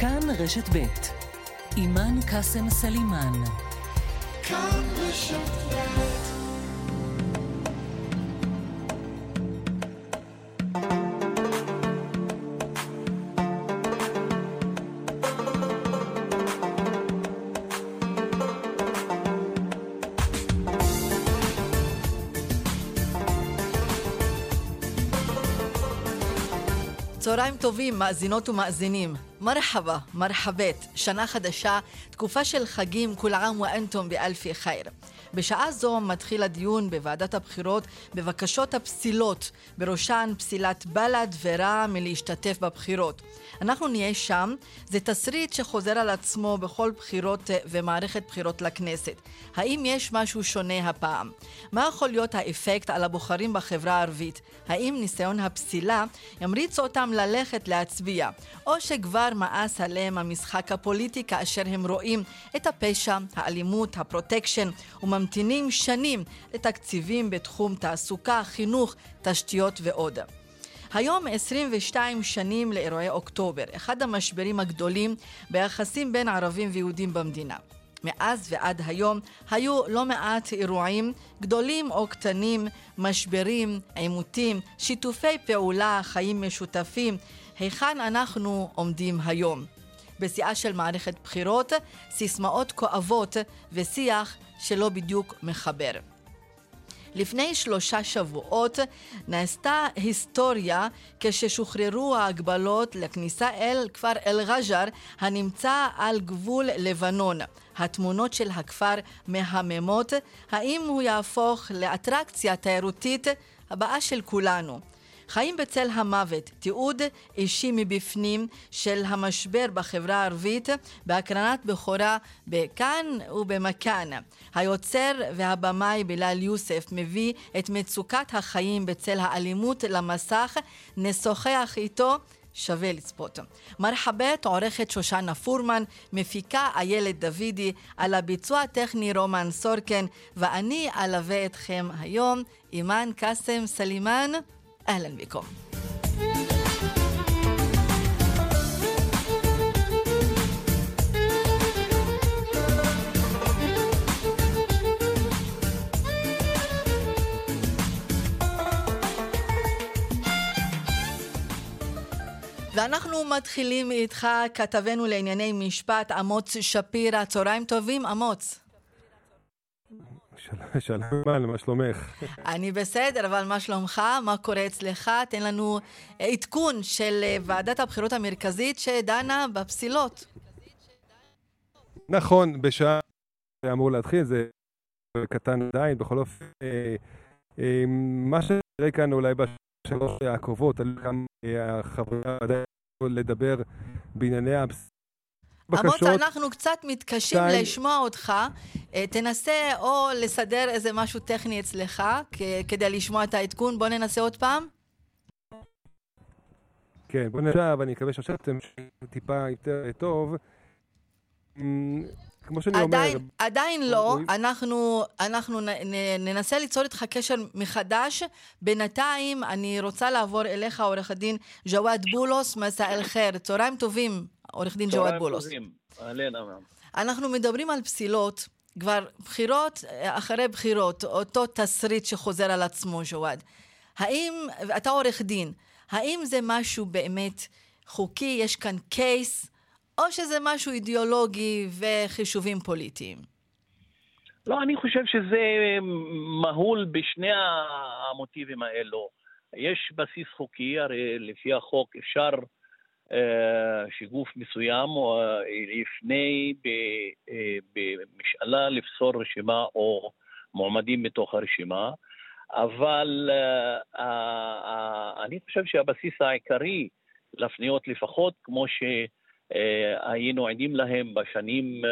כאן רשת ב' אימאן קאסם סלימאן. כאן רשת ב' צהריים טובים, מאזינות ומאזינים. מרחבה, מרחבת, שנה חדשה, תקופה של חגים, כול עאם ואנתום באלפי חייר. בשעה זו מתחיל הדיון בוועדת הבחירות בבקשות הפסילות, בראשן פסילת בל"ד ורע"מ מלהשתתף בבחירות. אנחנו נהיה שם, זה תסריט שחוזר על עצמו בכל בחירות אה, ומערכת בחירות לכנסת. האם יש משהו שונה הפעם? מה יכול להיות האפקט על הבוחרים בחברה הערבית? האם ניסיון הפסילה ימריץ אותם ללכת להצביע, או שכבר מאס עליהם המשחק הפוליטי כאשר הם רואים את הפשע, האלימות, הפרוטקשן, וממתינים שנים לתקציבים בתחום תעסוקה, חינוך, תשתיות ועוד. היום 22 שנים לאירועי אוקטובר, אחד המשברים הגדולים ביחסים בין ערבים ויהודים במדינה. מאז ועד היום היו לא מעט אירועים, גדולים או קטנים, משברים, עימותים, שיתופי פעולה, חיים משותפים. היכן אנחנו עומדים היום? בשיאה של מערכת בחירות, סיסמאות כואבות ושיח שלא בדיוק מחבר. לפני שלושה שבועות נעשתה היסטוריה כששוחררו ההגבלות לכניסה אל כפר אל-ג'ר הנמצא על גבול לבנון. התמונות של הכפר מהממות, האם הוא יהפוך לאטרקציה תיירותית הבאה של כולנו. חיים בצל המוות, תיעוד אישי מבפנים של המשבר בחברה הערבית בהקרנת בכורה בכאן ובמכאן. היוצר והבמאי בלال יוסף מביא את מצוקת החיים בצל האלימות למסך, נשוחח איתו שווה לצפות. מרחבת עורכת שושנה פורמן, מפיקה איילת דוידי, על הביצוע הטכני רומן סורקן, ואני אלווה אתכם היום, אימאן קאסם סלימאן. أهلا بكم ואנחנו מתחילים איתך, כתבנו לענייני משפט, אמוץ שפירא. צהריים טובים, אמוץ. שלום, מה שלומך? אני בסדר, אבל מה שלומך? מה קורה אצלך? תן לנו עדכון של אה, ועדת הבחירות המרכזית שדנה בפסילות. נכון, בשעה אמור להתחיל, זה קטן עדיין, בכל אופן, אה, אה, מה שנראה כאן אולי בשלוש הקרובות, על כמה החברי הוועדה לדבר בענייני הפסילות. בקשות... עמוץ, אנחנו קצת מתקשים שתיים... לשמוע אותך. אה, תנסה או לסדר איזה משהו טכני אצלך כדי לשמוע את העדכון. בוא ננסה עוד פעם. כן, בוא ננסה, ואני מקווה שעכשיו אתם טיפה יותר טוב. אמ, כמו שאני עדיין, אומר... עדיין לא, אנחנו, אנחנו נ, נ, ננסה ליצור איתך קשר מחדש. בינתיים אני רוצה לעבור אליך, עורך הדין ג'וואד בולוס, מסע אל-חיר. צהריים טובים, עורך דין ג'וואד בולוס. אנחנו מדברים על פסילות, כבר בחירות אחרי בחירות, אותו תסריט שחוזר על עצמו, ג'וואד. האם, אתה עורך דין, האם זה משהו באמת חוקי, יש כאן קייס, או שזה משהו אידיאולוגי וחישובים פוליטיים? לא, אני חושב שזה מהול בשני המוטיבים האלו. יש בסיס חוקי, הרי לפי החוק אפשר שגוף מסוים אה, יפנה אה, במשאלה לפסול רשימה או מועמדים מתוך הרשימה, אבל אני חושב שהבסיס העיקרי לפניות לפחות, כמו שהיינו עדים להם בשנים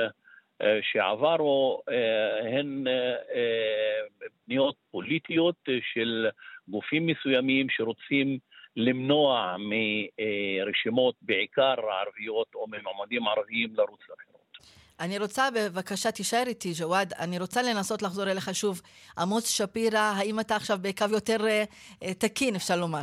שעברו, הן פניות פוליטיות של גופים מסוימים שרוצים למנוע מרשימות, בעיקר ערביות או ממועמדים ערביים, לרוץ לבחירות. אני רוצה, בבקשה, תישאר איתי, ג'וואד. אני רוצה לנסות לחזור אליך שוב. עמוס שפירא, האם אתה עכשיו בקו יותר uh, תקין, אפשר לומר?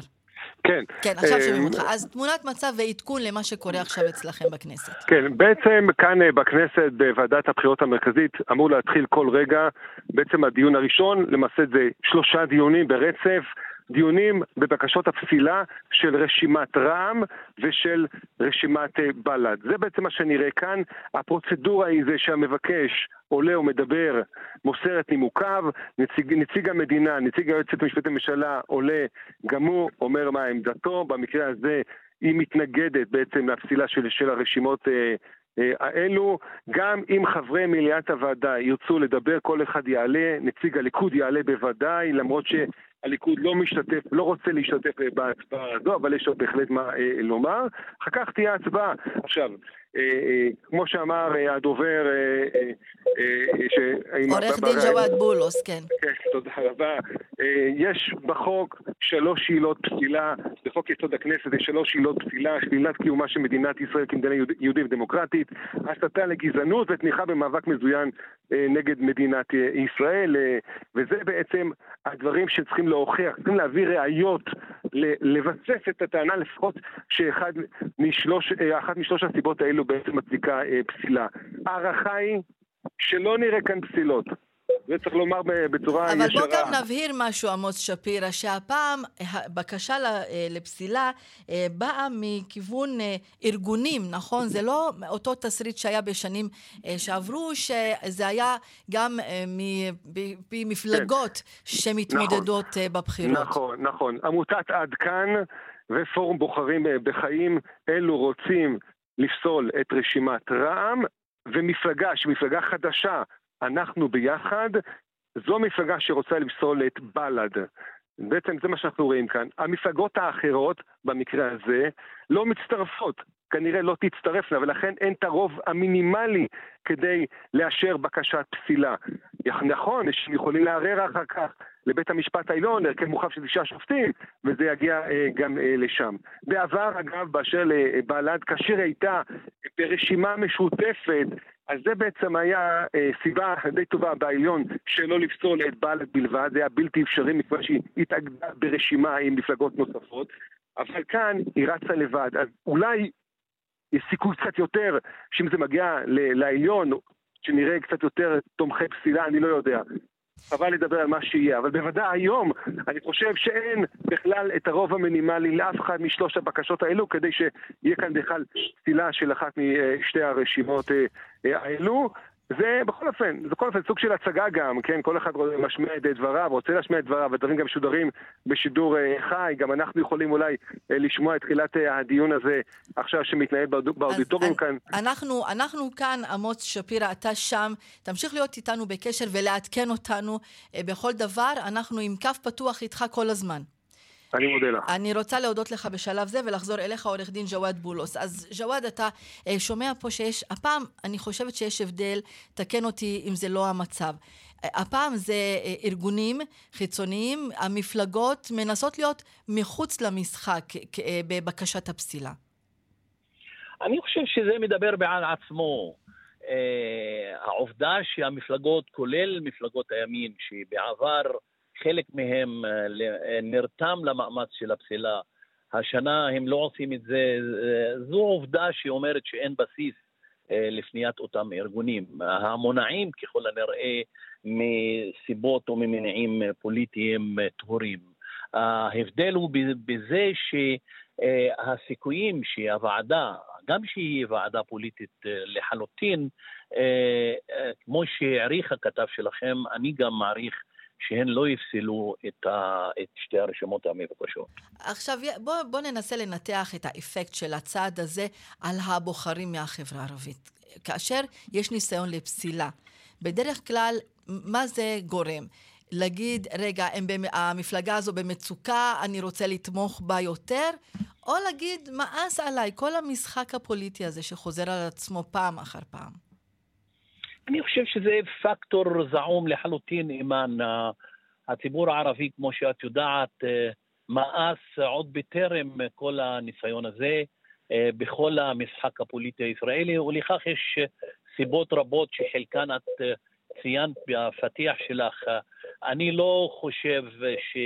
כן. כן, עכשיו שומעים אותך. אז תמונת מצב ועדכון למה שקורה עכשיו אצלכם בכנסת. כן, בעצם כאן בכנסת, בוועדת הבחירות המרכזית, אמור להתחיל כל רגע, בעצם הדיון הראשון, למעשה זה שלושה דיונים ברצף. דיונים בבקשות הפסילה של רשימת רע"מ ושל רשימת אה, בל"ד. זה בעצם מה שנראה כאן. הפרוצדורה היא זה שהמבקש עולה ומדבר, מוסר את נימוקיו, נציג, נציג המדינה, נציג היועצת המשפטית לממשלה עולה, גם הוא אומר מה עמדתו. במקרה הזה היא מתנגדת בעצם לפסילה של, של הרשימות אה, אה, האלו, גם אם חברי מליאת הוועדה ירצו לדבר, כל אחד יעלה, נציג הליכוד יעלה בוודאי, למרות ש... הליכוד לא משתתף, לא רוצה להשתתף בהצבעה הזו, אבל יש לו בהחלט מה אה, לומר. אחר כך תהיה הצבעה. עכשיו, אה, אה, כמו שאמר אה, הדובר... אה, אה, אה, עורך דין ג'וואד בולוס, כן. כן, תודה רבה. אה, יש בחוק שלוש עילות פסילה, בחוק יסוד הכנסת יש שלוש עילות פסילה, שלילת קיומה של מדינת ישראל כמדינה יהודית ודמוקרטית, הסתה לגזענות ותמיכה במאבק מזוין אה, נגד מדינת ישראל, וזה בעצם הדברים שצריכים להוכיח, צריכים להביא ראיות, לבסס את הטענה לפחות שאחת משלוש, משלוש הסיבות האלו בעצם מצדיקה פסילה. ההערכה היא שלא נראה כאן פסילות. זה צריך לומר בצורה אבל ישרה. אבל בוא גם נבהיר משהו, עמוס שפירא, שהפעם הבקשה לפסילה אה, באה מכיוון אה, ארגונים, נכון? זה לא אותו תסריט שהיה בשנים אה, שעברו, שזה היה גם מפי מפלגות כן. שמתמודדות נכון, בבחירות. נכון, נכון. עמותת עד כאן ופורום בוחרים בחיים, אלו רוצים לפסול את רשימת רע"מ, ומפלגה, שמפלגה חדשה, אנחנו ביחד, זו מפלגה שרוצה לפסול את בל"ד. בעצם זה מה שאנחנו רואים כאן. המפלגות האחרות, במקרה הזה, לא מצטרפות. כנראה לא תצטרפנה, ולכן אין את הרוב המינימלי כדי לאשר בקשת פסילה. נכון, הם יכולים לערער אחר כך לבית המשפט העליון, הרכב מורחב של תשעה שופטים, וזה יגיע אה, גם אה, לשם. בעבר, אגב, באשר לבל"ד, כאשר הייתה ברשימה משותפת, אז זה בעצם היה אה, סיבה די טובה בעליון שלא לפסול את בל"ד בלבד, זה היה בלתי אפשרי מכיוון שהיא התאגדה ברשימה עם מפלגות נוספות, אבל כאן היא רצה לבד, אז אולי יש סיכוי קצת יותר שאם זה מגיע לעליון, שנראה קצת יותר תומכי פסילה, אני לא יודע. חבל לדבר על מה שיהיה, אבל בוודאי היום אני חושב שאין בכלל את הרוב המינימלי לאף אחד משלוש הבקשות האלו כדי שיהיה כאן בכלל פסילה של אחת משתי הרשימות אה, אה, האלו. זה בכל אופן, זה בכל אופן סוג של הצגה גם, כן? כל אחד משמיע את דבריו, רוצה להשמיע את דבריו, הדברים גם משודרים בשידור אה, חי, גם אנחנו יכולים אולי אה, לשמוע את תחילת אה, הדיון הזה עכשיו שמתנהל באודיטוריום כאן. אנחנו, אנחנו כאן, עמוס שפירא, אתה שם, תמשיך להיות איתנו בקשר ולעדכן אותנו בכל דבר, אנחנו עם כף פתוח איתך כל הזמן. אני מודה לך. אני רוצה להודות לך בשלב זה ולחזור אליך, עורך דין ג'וואד בולוס. אז ג'וואד, אתה אה, שומע פה שיש, הפעם אני חושבת שיש הבדל, תקן אותי אם זה לא המצב. אה, הפעם זה אה, ארגונים חיצוניים, המפלגות מנסות להיות מחוץ למשחק בבקשת הפסילה. אני חושב שזה מדבר בעד עצמו. העובדה שהמפלגות, כולל מפלגות הימין, שבעבר חלק מהם אה, אה, נרתם למאמץ של הפסילה. השנה הם לא עושים את זה, זו עובדה שאומרת שאין בסיס אה, לפניית אותם ארגונים. המונעים ככל הנראה מסיבות או ממניעים פוליטיים טהורים. ההבדל הוא בזה שהסיכויים שהוועדה, גם שהיא ועדה פוליטית לחלוטין, כמו שהעריך הכתב שלכם, אני גם מעריך שהן לא יפסלו את, ה, את שתי הרשימות המבוקשות. עכשיו, בוא, בוא ננסה לנתח את האפקט של הצעד הזה על הבוחרים מהחברה הערבית. כאשר יש ניסיון לפסילה, בדרך כלל, מה זה גורם? להגיד, רגע, הם. המפלגה הזו במצוקה, אני רוצה לתמוך בה יותר, או להגיד, מאס עליי, כל המשחק הפוליטי הזה שחוזר על עצמו פעם אחר פעם. אני חושב שזה פקטור זעום לחלוטין, אימאן. הציבור הערבי, כמו שאת יודעת, אה, מאס עוד בטרם כל הניסיון הזה אה, בכל המשחק הפוליטי הישראלי, ולכך יש סיבות רבות שחלקן את אה, ציינת בפתיח שלך. אני לא חושב ש...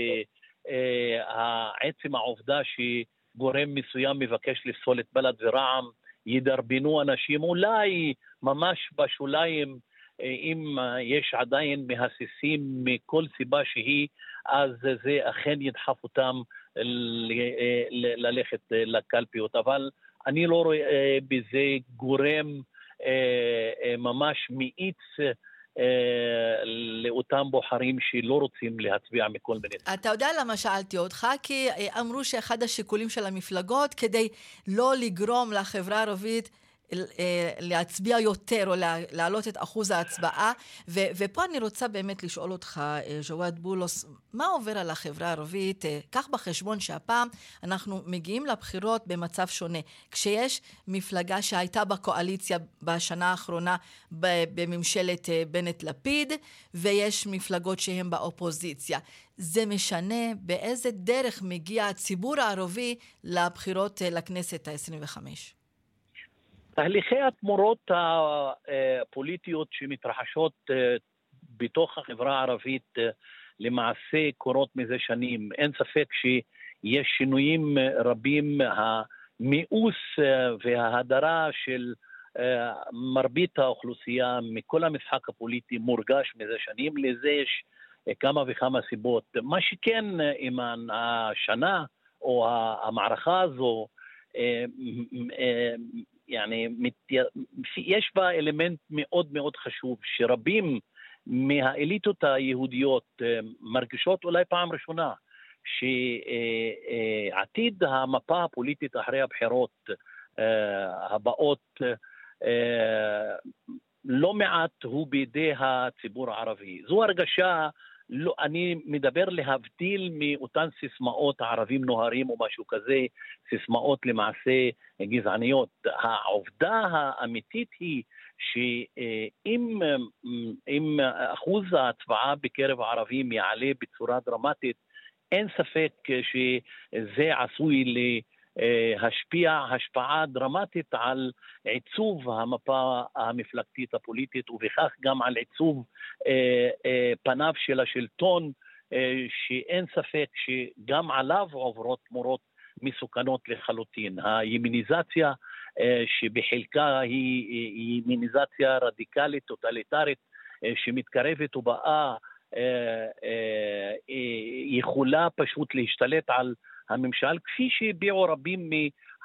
עצם העובדה שגורם מסוים מבקש לפסול את בל"ד ורע"מ, ידרבנו אנשים, אולי ממש בשוליים, אם יש עדיין מהססים מכל סיבה שהיא, אז זה אכן ידחף אותם ללכת לקלפיות. אבל אני לא רואה בזה גורם ממש מאיץ לאותם בוחרים שלא רוצים להצביע מכל מיני... אתה יודע למה שאלתי אותך? כי אמרו שאחד השיקולים של המפלגות כדי לא לגרום לחברה הערבית אה, להצביע יותר או להעלות את אחוז ההצבעה. ו- ופה אני רוצה באמת לשאול אותך, אה, ג'וואד בולוס, מה עובר על החברה הערבית? אה, קח בחשבון שהפעם אנחנו מגיעים לבחירות במצב שונה. כשיש מפלגה שהייתה בקואליציה בשנה האחרונה בממשלת בנט-לפיד, ויש מפלגות שהן באופוזיציה. זה משנה באיזה דרך מגיע הציבור הערבי לבחירות לכנסת ה-25. תהליכי התמורות הפוליטיות שמתרחשות אה, בתוך החברה הערבית אה, למעשה קורות מזה שנים. אין ספק שיש שינויים רבים, המיאוס אה, וההדרה של מרבית האוכלוסייה מכל המשחק הפוליטי מורגש מזה שנים, לזה יש כמה וכמה סיבות. מה שכן, אימן, השנה או המערכה הזו يعني יש בה אלמנט מאוד מאוד חשוב, שרבים מהאליטות היהודיות אה, מרגישות אולי פעם ראשונה שעתיד המפה הפוליטית אחרי הבחירות אה, הבאות אה, לא מעט הוא בידי הציבור הערבי. זו הרגשה לא, אני מדבר להבדיל מאותן סיסמאות הערבים נוהרים או משהו כזה, סיסמאות למעשה גזעניות. העובדה האמיתית היא שאם אחוז ההצבעה בקרב הערבים יעלה בצורה דרמטית, אין ספק שזה עשוי ל... השפיע השפעה דרמטית על עיצוב המפה המפלגתית הפוליטית ובכך גם על עיצוב אה, אה, פניו של השלטון, אה, שאין ספק שגם עליו עוברות תמורות מסוכנות לחלוטין. הימיניזציה שבחלקה היא ימיניזציה רדיקלית, טוטליטרית, שמתקרבת ובאה יכולה פשוט להשתלט על הממשל, כפי שהביעו רבים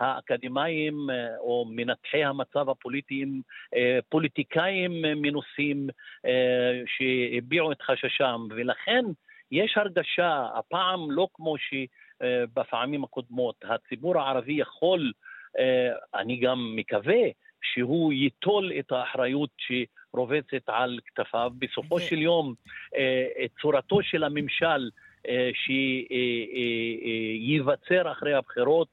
מהאקדמאים אה, או מנתחי המצב הפוליטיים, אה, פוליטיקאים מנוסים אה, שהביעו את חששם, ולכן יש הרגשה, הפעם לא כמו שבפעמים הקודמות, הציבור הערבי יכול, אני גם מקווה, שהוא ייטול את האחריות שרובצת על כתפיו. בסופו של יום, צורתו של הממשל שייווצר אחרי הבחירות,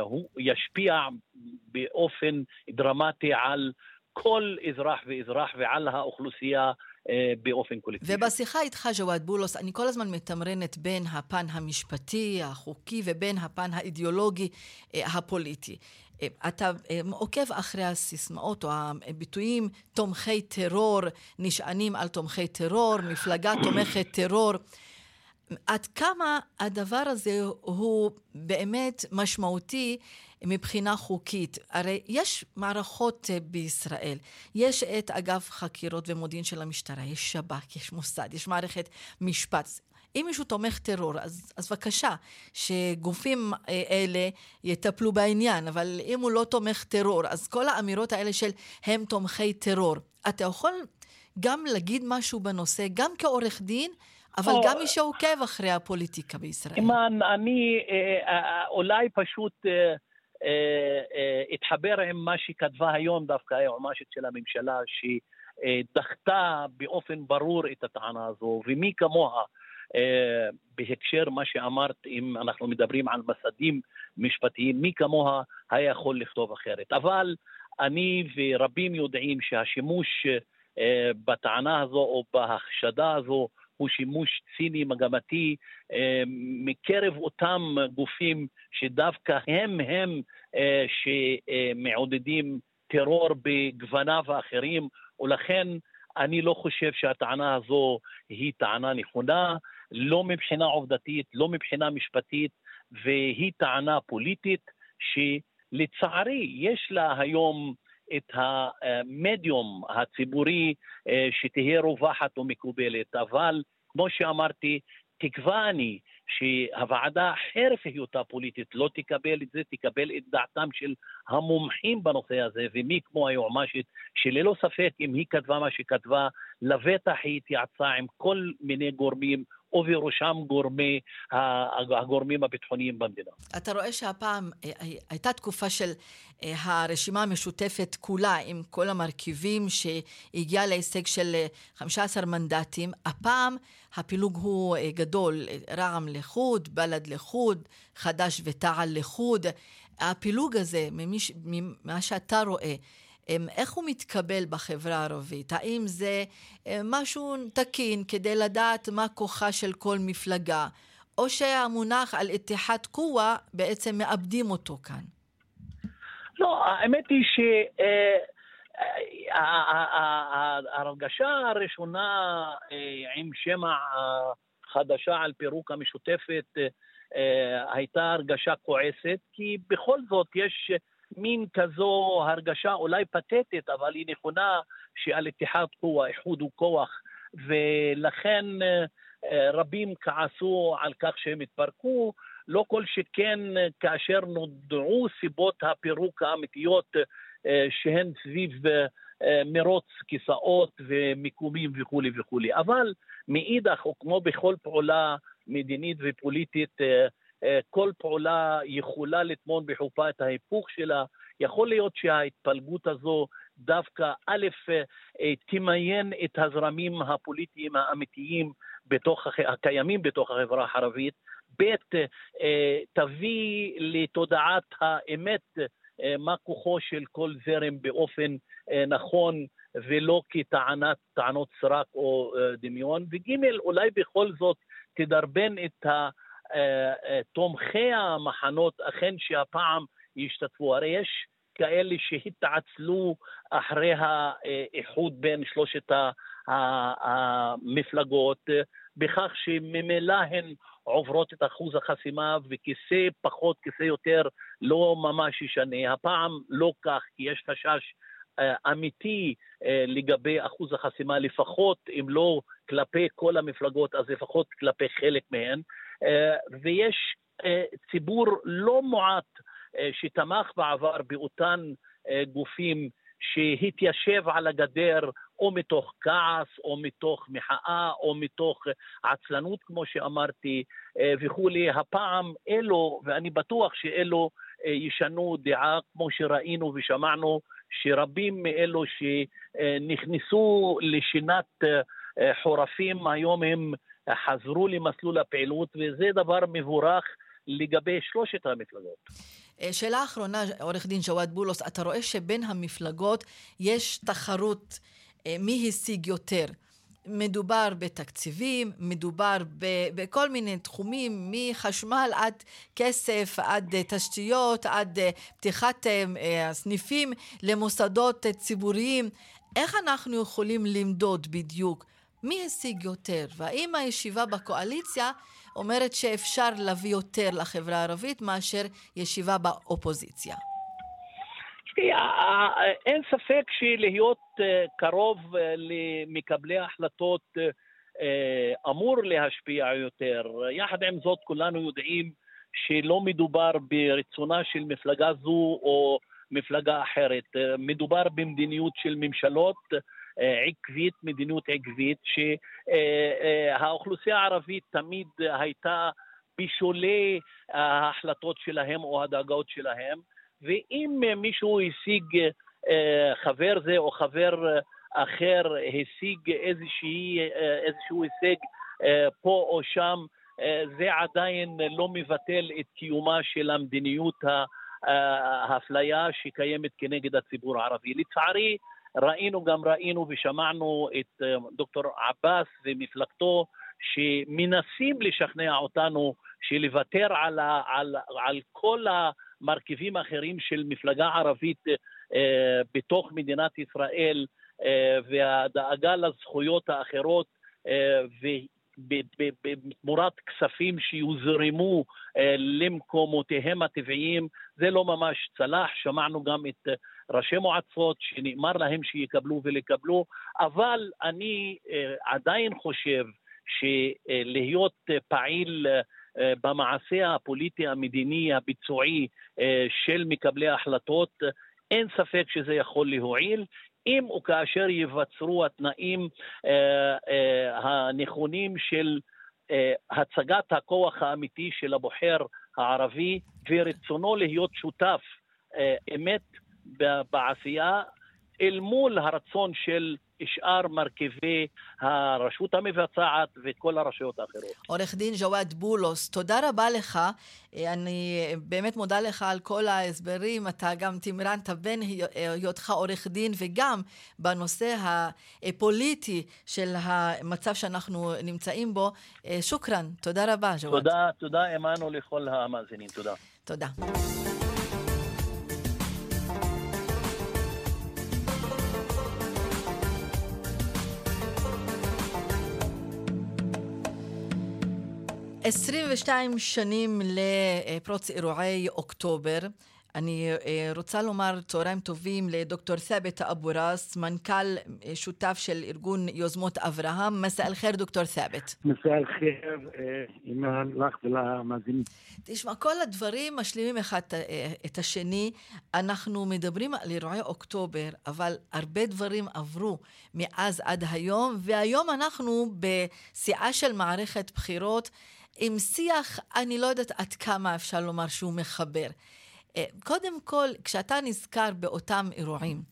הוא ישפיע באופן דרמטי על כל אזרח ואזרח ועל האוכלוסייה באופן קולקטיבי. ובשיחה איתך, ג'וואד בולוס, אני כל הזמן מתמרנת בין הפן המשפטי, החוקי, ובין הפן האידיאולוגי הפוליטי. אתה עוקב אחרי הסיסמאות או הביטויים תומכי טרור, נשענים על תומכי טרור, מפלגה תומכת טרור. עד כמה הדבר הזה הוא באמת משמעותי מבחינה חוקית. הרי יש מערכות אה, בישראל, יש את אגף חקירות ומודיעין של המשטרה, יש שב"כ, יש מוסד, יש מערכת משפט. אם מישהו תומך טרור, אז, אז בבקשה, שגופים אה, אלה יטפלו בעניין, אבל אם הוא לא תומך טרור, אז כל האמירות האלה של הם תומכי טרור, אתה יכול גם להגיד משהו בנושא, גם כעורך דין, אבל גם מי שעוקב אחרי הפוליטיקה בישראל. אימן, אני אה, אה, אולי פשוט אה, אתחבר עם מה שכתבה היום דווקא היועמ"שית של הממשלה, שדחתה באופן ברור את הטענה הזו, ומי כמוה בהקשר מה שאמרת, אם אנחנו מדברים על מסדים משפטיים, מי כמוה היה יכול לכתוב אחרת. אבל אני ורבים יודעים שהשימוש בטענה הזו או בהחשדה הזו הוא שימוש ציני מגמתי אה, מקרב אותם גופים שדווקא הם הם אה, שמעודדים טרור בגווניו האחרים, ולכן אני לא חושב שהטענה הזו היא טענה נכונה. לא מבחינה עובדתית, לא מבחינה משפטית, והיא טענה פוליטית שלצערי יש לה היום את המדיום הציבורי אה, שתהיה רווחת ומקובלת, אבל כמו שאמרתי, תקווה אני שהוועדה, חרף היותה פוליטית, לא תקבל את זה, תקבל את דעתם של המומחים בנושא הזה, ומי כמו היועמ"שית, שללא ספק, אם היא כתבה מה שכתבה, לבטח היא התייעצה עם כל מיני גורמים ובראשם גורמי, הגורמים הביטחוניים במדינה. אתה רואה שהפעם אה, אה, הייתה תקופה של אה, הרשימה המשותפת כולה, עם כל המרכיבים שהגיעה להישג של 15 מנדטים. הפעם הפילוג הוא גדול, רע"מ לחוד, בל"ד לחוד, חד"ש ותע"ל לחוד. הפילוג הזה, ממה שאתה רואה, איך הוא מתקבל בחברה הערבית? האם זה משהו תקין כדי לדעת מה כוחה של כל מפלגה, או שהמונח על איתיחת קווה בעצם מאבדים אותו כאן? לא, האמת היא שההרגשה הראשונה אה, עם שמע חדשה על פירוק המשותפת אה, הייתה הרגשה כועסת, כי בכל זאת יש מין כזו הרגשה אולי פתטית, אבל היא נכונה, שעל איתיחד כוח, איחוד הוא כוח, ולכן אה, רבים כעסו על כך שהם התפרקו, לא כל שכן כאשר נודעו סיבות הפירוק האמיתיות אה, שהן סביב אה, מרוץ כיסאות ומיקומים וכולי וכולי. אבל מאידך, או כמו בכל פעולה מדינית ופוליטית, אה, כל פעולה יכולה לטמון בחופה את ההיפוך שלה. יכול להיות שההתפלגות הזו דווקא א', אה, תמיין את הזרמים הפוליטיים האמיתיים בתוך, הקיימים בתוך החברה הערבית, ב', אה, תביא לתודעת האמת מה כוחו של כל זרם באופן נכון ולא כטענות סרק או דמיון, וג', אולי בכל זאת תדרבן את ה... אה, אה, תומכי המחנות אכן שהפעם ישתתפו. הרי יש כאלה שהתעצלו אחרי האיחוד בין שלושת המפלגות, בכך שממילא הן עוברות את אחוז החסימה וכיסא פחות, כיסא יותר, לא ממש ישנה. הפעם לא כך, כי יש חשש אה, אמיתי לגבי אחוז החסימה, לפחות אם לא כלפי כל המפלגות, אז לפחות כלפי חלק מהן. אה, ויש אה, ציבור לא מועט אה, שתמך בעבר באותן גופים שהתיישב על הגדר או מתוך כעס, או מתוך מחאה, או מתוך עצלנות, כמו שאמרתי, וכולי. הפעם אלו, ואני בטוח שאלו ישנו דעה, כמו שראינו ושמענו, שרבים מאלו שנכנסו לשינת חורפים, היום הם חזרו למסלול הפעילות, וזה דבר מבורך לגבי שלושת המפלגות. אה, שאלה אחרונה, עורך דין ג'וואד בולוס, אתה רואה שבין המפלגות יש תחרות אה, מי השיג יותר. מדובר בתקציבים, מדובר ב- בכל מיני תחומים, מחשמל עד כסף, עד uh, תשתיות, עד פתיחת uh, סניפים למוסדות ציבוריים. איך אנחנו יכולים למדוד בדיוק מי השיג יותר, והאם הישיבה בקואליציה אומרת שאפשר להביא יותר לחברה הערבית מאשר ישיבה באופוזיציה? אין ספק שלהיות אה, קרוב אה, למקבלי ההחלטות אה, אמור להשפיע יותר. יחד עם זאת, כולנו יודעים שלא מדובר ברצונה של מפלגה זו או מפלגה אחרת. מדובר במדיניות של ממשלות אה, עקבית, מדיניות עקבית, שהאוכלוסייה הערבית תמיד הייתה בשולי ההחלטות שלהם או הדאגות שלהם, ואם מישהו השיג, אה, חבר זה או חבר אחר השיג איזושהי, אה, איזשהו הישג פה או שם, זה עדיין לא מבטל את קיומה של המדיניות האפליה שקיימת כנגד הציבור הערבי. לצערי, ראינו גם ראינו ושמענו את אה, דוקטור עבאס ומפלגתו שמנסים לשכנע אותנו שלוותר על, ה, על, על כל המרכיבים האחרים של מפלגה ערבית אה, בתוך מדינת ישראל אה, והדאגה לזכויות האחרות אה, בתמורת כספים שיוזרמו למקומותיהם הטבעיים, זה לא ממש צלח. שמענו גם את ראשי מועצות שנאמר להם שיקבלו ולקבלו, אבל אני עדיין חושב שלהיות פעיל במעשה הפוליטי, המדיני, הביצועי של מקבלי ההחלטות, אין ספק שזה יכול להועיל. אם וכאשר ייווצרו התנאים אה, אה, הנכונים של אה, הצגת הכוח האמיתי של הבוחר הערבי ורצונו להיות שותף אה, אמת בעשייה אל מול הרצון של שאר מרכיבי הרשות המבצעת וכל הרשויות האחרות. עורך דין ג'וואד בולוס, תודה רבה לך. אני באמת מודה לך על כל ההסברים. אתה גם תמרנת בין היותך עורך דין וגם בנושא הפוליטי של המצב שאנחנו נמצאים בו. שוכרן, תודה רבה, ג'וואד. תודה, תודה, האמנו לכל המאזינים. תודה. תודה. 22 שנים לפרוץ אירועי אוקטובר. אני רוצה לומר צהריים טובים לדוקטור ת'אבת אבו ראס, מנכ"ל שותף של ארגון יוזמות אברהם. מסע אל-חיר, דוקטור ת'אבת. מסע אל-חיר, אימאן, לך ולמאזינים. תשמע, כל הדברים משלימים אחד את השני. אנחנו מדברים על אירועי אוקטובר, אבל הרבה דברים עברו מאז עד היום, והיום אנחנו בשיאה של מערכת בחירות. עם שיח, אני לא יודעת עד כמה אפשר לומר שהוא מחבר. אה, קודם כל, כשאתה נזכר באותם אירועים,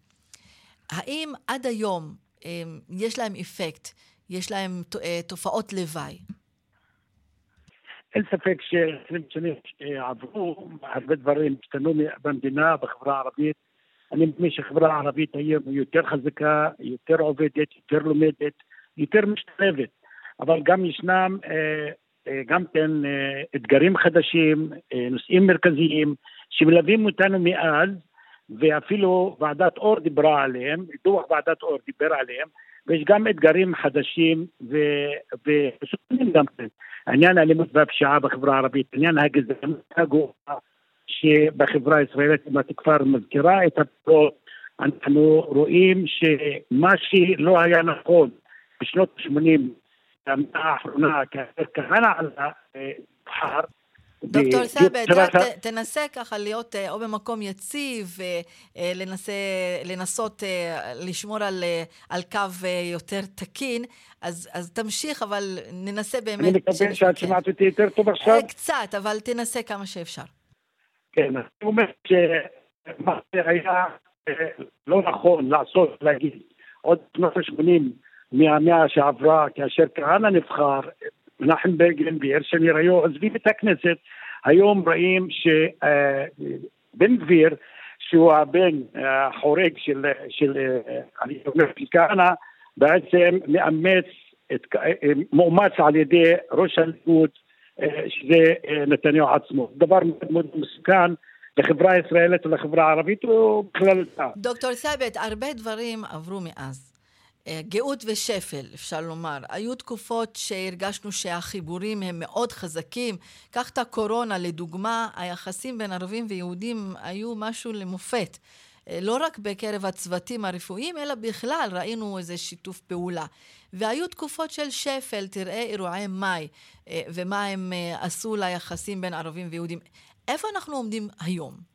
האם עד היום אה, יש להם אפקט, יש להם אה, תופעות לוואי? אין ספק ש-20 שנים עברו, הרבה דברים השתנו במדינה, בחברה הערבית. אני מאמין שהחברה הערבית היום היא יותר חזקה, יותר עובדת, יותר לומדת, יותר משתלבת. אבל גם ישנם אה, גם כן אה, אתגרים חדשים, אה, נושאים מרכזיים שמלווים אותנו מאז, ואפילו ועדת אור דיברה עליהם, דוח ועדת אור דיבר עליהם, ויש גם אתגרים חדשים וחשובים גם כן. עניין האלימות והפשיעה בחברה הערבית, עניין הגזענות הגואה שבחברה הישראלית, אם את כבר מזכירה את הפעולות, אנחנו רואים שמה שלא היה נכון בשנות ה-80 כאשר כהנא עלה, בחר דוקטור סאבד, תנסה ככה להיות או במקום יציב, לנסות לשמור על, על קו יותר תקין, אז, אז תמשיך, אבל ננסה באמת... אני מקווה שאת שומעת אותי יותר טוב עכשיו. קצת, אבל תנסה כמה שאפשר. כן, אני אומר שמה שהיה לא נכון לעשות, להגיד, עוד שנות ה-80 מהמאה שעברה, כאשר כהנא נבחר, מנחם בגין ויאיר שמיר היו עוזבים את הכנסת, היום רואים שבן גביר, שהוא הבן החורג של, של, אני אומר, של כהנא, בעצם מאמץ, את, מאומץ על ידי ראש הליכוד, שזה נתניהו עצמו. דבר מאוד מאוד מסוכן. לחברה הישראלית ולחברה הערבית ובכללותה. דוקטור סאבט, הרבה דברים עברו מאז. אה, גאות ושפל, אפשר לומר. היו תקופות שהרגשנו שהחיבורים הם מאוד חזקים. קח את הקורונה לדוגמה, היחסים בין ערבים ויהודים היו משהו למופת. אה, לא רק בקרב הצוותים הרפואיים, אלא בכלל ראינו איזה שיתוף פעולה. והיו תקופות של שפל, תראה אירועי מאי, אה, ומה הם עשו ליחסים בין ערבים ויהודים. איפה אנחנו עומדים היום?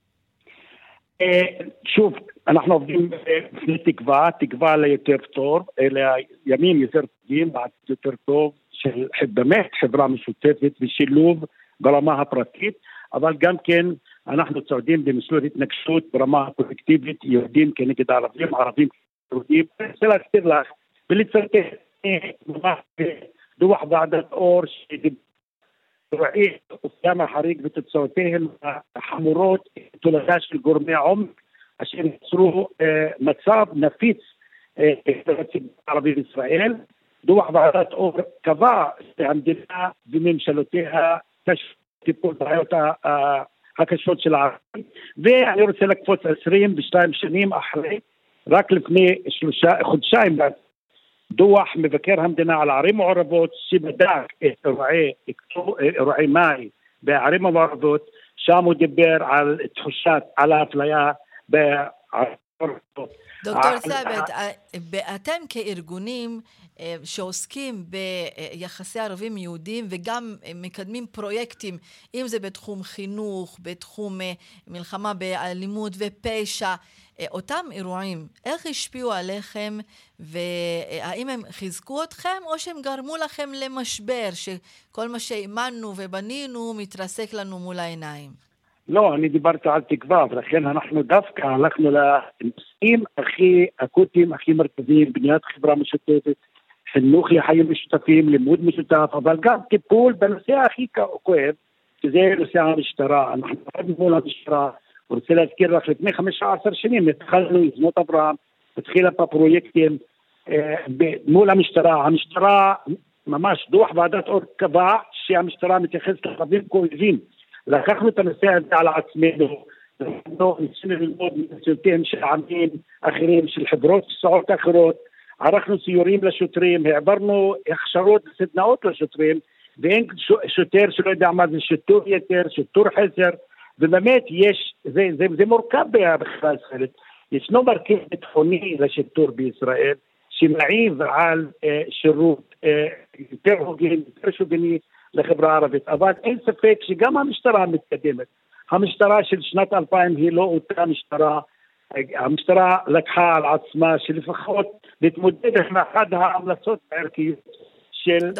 שוב, אנחנו עובדים בפני תקווה, תקווה ליותר טוב, אלה ימים יותר טובים, בעתיד יותר טוב, של באמת חברה משותפת ושילוב ברמה הפרטית, אבל גם כן אנחנו צועדים במסלול התנגשות ברמה הקולקטיבית, יהודים כנגד ערבים, ערבים כיהודים. אני רוצה להזכיר לך ולצטט דוח ועדת אור שרואים אופיים החריג ותוצאותיהם החמורות תולדה של גורמי עומק אשר יצרו אה, מצב נפיץ אה, בציבור הערבי בישראל. דוח ועדת אור קבע שהמדינה וממשלותיה טיפול בעיות הקשות של הערבים, ואני רוצה לקפוץ 22 שנים אחרי, רק לפני שלושה חודשיים דוח מבקר המדינה על ערים מעורבות שבדק את אירועי, אירועי מאי בערים המעורבות, שם הוא דיבר על תחושת, על האפליה בערים. דוקטור סאבט, אתם כארגונים אה, שעוסקים ביחסי ערבים יהודים וגם מקדמים פרויקטים, אם זה בתחום חינוך, בתחום אה, מלחמה באלימות ופשע, אה, אותם אירועים, איך השפיעו עליכם והאם הם חיזקו אתכם או שהם גרמו לכם למשבר, שכל מה שהאמנו ובנינו מתרסק לנו מול העיניים? לא, אני דיברתי על תקווה, ולכן אנחנו דווקא הלכנו לנושאים הכי אקוטיים, הכי מרכזיים, בניית חברה משותפת, חינוך לחיים משותפים, לימוד משותף, אבל גם טיפול בנושא הכי כואב, שזה נושא המשטרה. אנחנו עובדים מול המשטרה, רוצה להזכיר לך, לפני 15 שנים התחלנו יוזמות אברהם, התחילה בפרויקטים אה, מול המשטרה. המשטרה, ממש דוח ועדת אור קבע שהמשטרה מתייחסת לערבים כאויבים. לקחנו את הנושא הזה על עצמנו, ניסינו ללמוד מניסיונותיהם של עמים אחרים, של חברות פסעות אחרות, ערכנו סיורים לשוטרים, העברנו הכשרות וסדנאות לשוטרים, ואין שוטר שלא יודע מה זה שיטור יתר, שיטור חסר, ובאמת יש, זה, זה, זה מורכב בחברה הישראלית. ישנו מרכיב ביטחוני לשיטור בישראל, שמעיב על אה, שירות אה, יותר הוגן, יותר שוגני לחברה הערבית, אבל אין ספק שגם המשטרה מתקדמת. המשטרה של שנת 2000 היא לא אותה משטרה, המשטרה לקחה על עצמה שלפחות להתמודד עם אחת ההמלצות הערכיות של...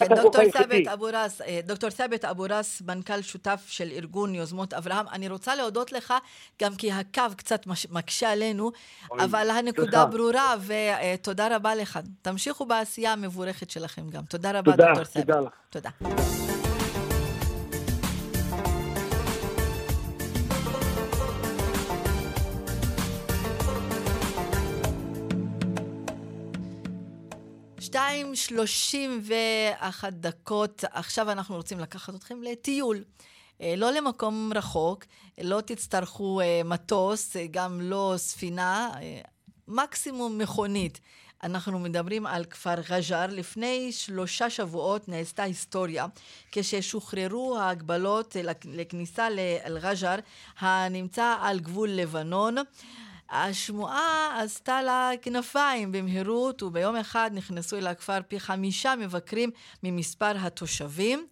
אה, אה, כן, דוקטור סאבט אבו ראס, אה, דוקטור סאבט אבו ראס, מנכ"ל שותף של ארגון יוזמות אברהם, אני רוצה להודות לך, גם כי הקו קצת מקשה עלינו, אבל הנקודה ברורה, ותודה רבה לך. תמשיכו בעשייה המבורכת שלכם גם. תודה רבה, דוקטור סאבט. תודה. תודה. שתיים שלושים ואחת דקות, עכשיו אנחנו רוצים לקחת אתכם לטיול. אה, לא למקום רחוק, לא תצטרכו אה, מטוס, אה, גם לא ספינה, מקסימום מכונית. אנחנו מדברים על כפר רג'ר. לפני שלושה שבועות נעשתה היסטוריה, כששוחררו ההגבלות לכניסה לאל-רג'ר, הנמצא על גבול לבנון. השמועה עשתה לה כנפיים במהירות, וביום אחד נכנסו אל הכפר פי חמישה מבקרים ממספר התושבים.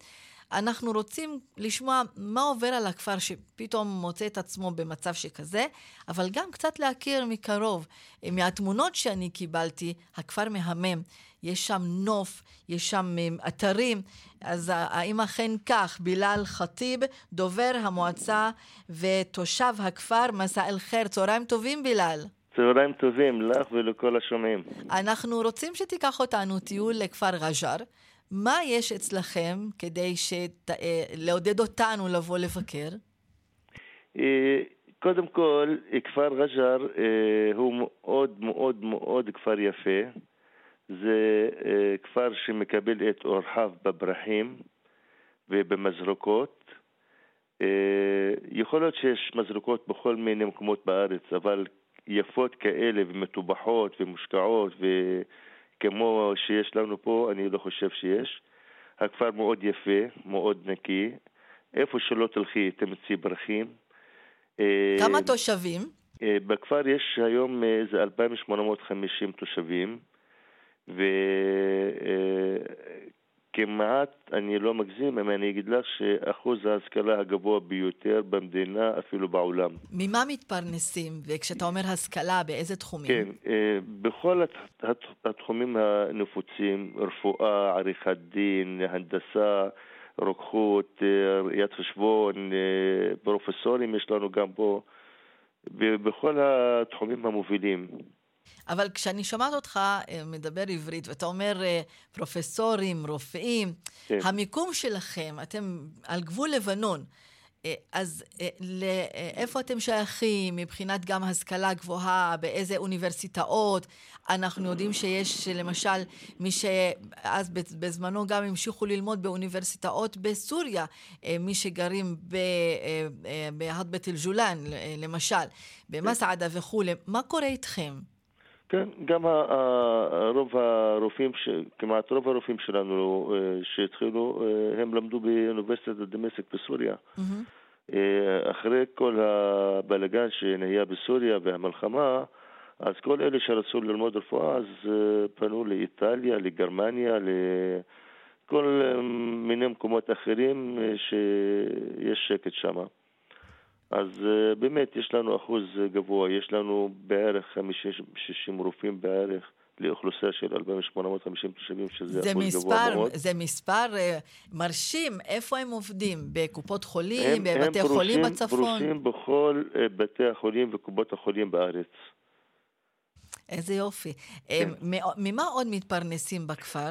אנחנו רוצים לשמוע מה עובר על הכפר שפתאום מוצא את עצמו במצב שכזה, אבל גם קצת להכיר מקרוב. מהתמונות שאני קיבלתי, הכפר מהמם. יש שם נוף, יש שם אה, אתרים. אז האם אכן כך? בילאל ח'טיב, דובר המועצה ותושב הכפר מסא אל-חיר. צהריים טובים, בילאל. צהריים טובים לך ולכל השומעים. אנחנו רוצים שתיקח אותנו טיול לכפר רג'ר. מה יש אצלכם כדי שת... אה, לעודד אותנו לבוא לבקר? אה, קודם כל, כפר רג'ר הוא מאוד מאוד מאוד כפר יפה. זה אה, כפר שמקבל את אורחיו בברכים ובמזרוקות. אה, יכול להיות שיש מזרוקות בכל מיני מקומות בארץ, אבל יפות כאלה ומטובחות ומושקעות וכמו שיש לנו פה, אני לא חושב שיש. הכפר מאוד יפה, מאוד נקי. איפה שלא תלכי תמצאי ברכים. אה, כמה תושבים? בכפר יש היום איזה 2,850 תושבים. וכמעט, אני לא מגזים אם אני אגיד לך שאחוז ההשכלה הגבוה ביותר במדינה, אפילו בעולם. ממה מתפרנסים? וכשאתה אומר השכלה, באיזה תחומים? כן, אה, בכל התחומים הנפוצים, רפואה, עריכת דין, הנדסה, רוקחות, אה, ראיית חשבון, אה, פרופסורים יש לנו גם פה, בכל התחומים המובילים. אבל כשאני שומעת אותך אה, מדבר עברית, ואתה אומר אה, פרופסורים, רופאים, כן. המיקום שלכם, אתם על גבול לבנון. אה, אז לאיפה אתם שייכים מבחינת גם השכלה גבוהה, באיזה אוניברסיטאות? אנחנו יודעים שיש למשל מי שאז בזמנו גם המשיכו ללמוד באוניברסיטאות בסוריה, מי שגרים בהדבת אל-ג'ולן למשל, במסעדה וכולי. מה קורה איתכם? כן, גם רוב הרופאים, כמעט רוב הרופאים שלנו שהתחילו, הם למדו באוניברסיטת דמשק בסוריה. אחרי כל הבלגן שנהיה בסוריה והמלחמה, אז כל אלה שרצו ללמוד רפואה, אז פנו לאיטליה, לגרמניה, לכל מיני מקומות אחרים שיש שקט שם. אז uh, באמת יש לנו אחוז גבוה, יש לנו בערך 50-60 רופאים בערך לאוכלוסייה של 2,850 תושבים, שזה אחוז מספר, גבוה מאוד. זה מספר uh, מרשים. איפה הם עובדים? בקופות חולים? הם, בבתי הם חולים פרושים, בצפון? הם פרושים בכל uh, בתי החולים וקופות החולים בארץ. איזה יופי. כן. ממה עוד מתפרנסים בכפר?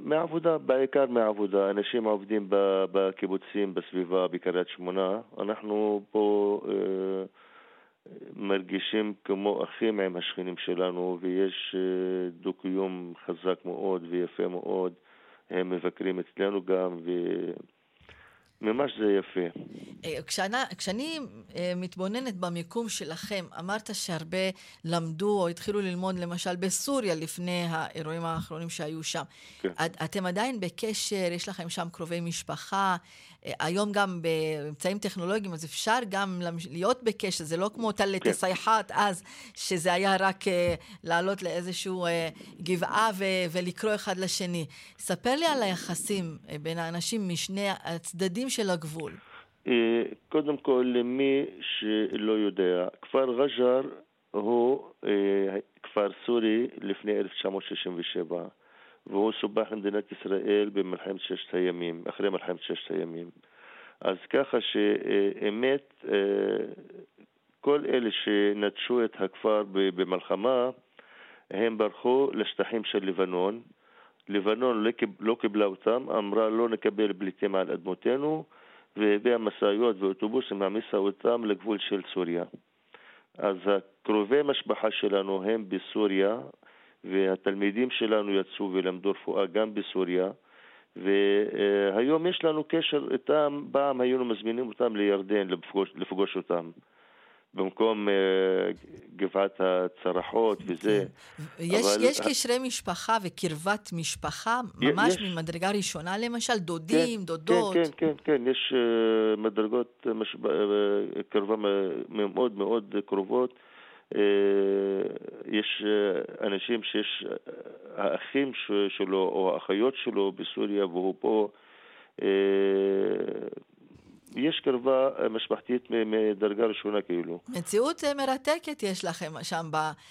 מעבודה, בעיקר מעבודה. אנשים עובדים בקיבוצים בסביבה, בקריית שמונה. אנחנו פה אה, מרגישים כמו אחים עם השכנים שלנו, ויש אה, דו-קיום חזק מאוד ויפה מאוד. הם מבקרים אצלנו גם, ו... ממש זה יפה. אה, כשאני, כשאני אה, מתבוננת במיקום שלכם, אמרת שהרבה למדו או התחילו ללמוד למשל בסוריה לפני האירועים האחרונים שהיו שם. כן. את, אתם עדיין בקשר, יש לכם שם קרובי משפחה, היום גם באמצעים טכנולוגיים, אז אפשר גם להיות בקשר, זה לא כמו טלת כן. סייחת אז, שזה היה רק לעלות לאיזשהו גבעה ולקרוא אחד לשני. ספר לי על היחסים בין האנשים משני הצדדים של הגבול? אה, קודם כל, למי שלא יודע, כפר רג'ר הוא אה, כפר סורי לפני 1967, והוא סובח למדינת ישראל במלחמת ששת הימים, אחרי מלחמת ששת הימים. אז ככה שאמת, אה, כל אלה שנטשו את הכפר במלחמה, הם ברחו לשטחים של לבנון, לבנון לא קיבלה אותם, אמרה לא נקבל פליטים על אדמותינו, והביאה משאיות ואוטובוסים, מעמיסה אותם לגבול של סוריה. אז הקרובי משפחה שלנו הם בסוריה, והתלמידים שלנו יצאו ולמדו רפואה גם בסוריה, והיום יש לנו קשר איתם, פעם היינו מזמינים אותם לירדן לפגוש, לפגוש אותם. במקום uh, גבעת הצרחות וזה. כן. יש, אבל... יש קשרי משפחה וקרבת משפחה, ממש יש... ממדרגה ראשונה למשל, דודים, כן, דודות. כן, כן, כן, כן, יש uh, מדרגות מש... uh, קרבה מאוד מאוד קרובות. Uh, יש uh, אנשים שיש, uh, האחים שלו או האחיות שלו בסוריה והוא פה יש קרבה אה, משפחתית מדרגה ראשונה כאילו. מציאות אה, מרתקת יש לכם שם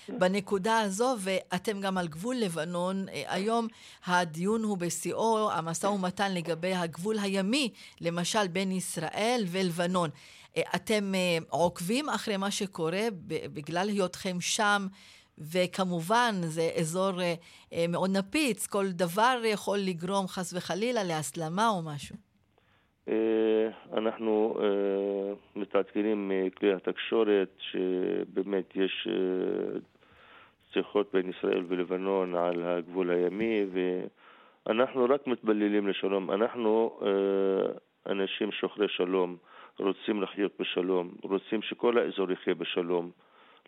בנקודה הזו, ואתם גם על גבול לבנון. אה, היום הדיון הוא בשיאו, המשא ומתן לגבי הגבול הימי, למשל בין ישראל ולבנון. אתם עוקבים אחרי מה שקורה בגלל היותכם שם? וכמובן, זה אזור מאוד נפיץ, כל דבר יכול לגרום חס וחלילה להסלמה או משהו. אה, אנחנו אה, מתעדכנים מכלי התקשורת שבאמת יש אה, שיחות בין ישראל ולבנון על הגבול הימי ואנחנו רק מתבללים לשלום. אנחנו אנשים שוחרי שלום, רוצים לחיות בשלום, רוצים שכל האזור יחיה בשלום.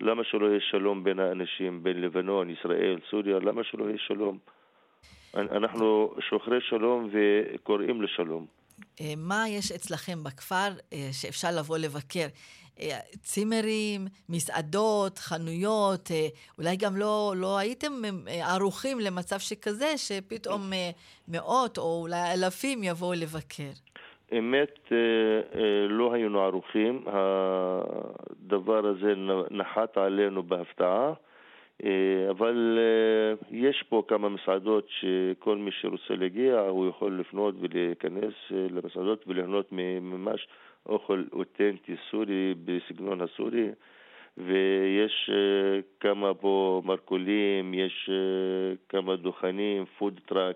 למה שלא יהיה שלום בין האנשים, בין לבנון, ישראל, סוריה, למה שלא יהיה שלום? אנחנו שוחרי שלום וקוראים לשלום. אה, מה יש אצלכם בכפר אה, שאפשר לבוא לבקר? אה, צימרים, מסעדות, חנויות, אולי גם לא, לא הייתם ערוכים למצב שכזה, שפתאום מאות או אולי אלפים יבואו לבקר. אמת, לא היינו ערוכים. הדבר הזה נחת עלינו בהפתעה. אה, אבל אה, יש פה כמה מסעדות שכל מי שרוצה להגיע הוא יכול לפנות ולהיכנס אה, למסעדות וליהנות ממש אוכל אותנטי סורי בסגנון הסורי. ויש כמה פה מרכולים, יש כמה דוכנים, food truck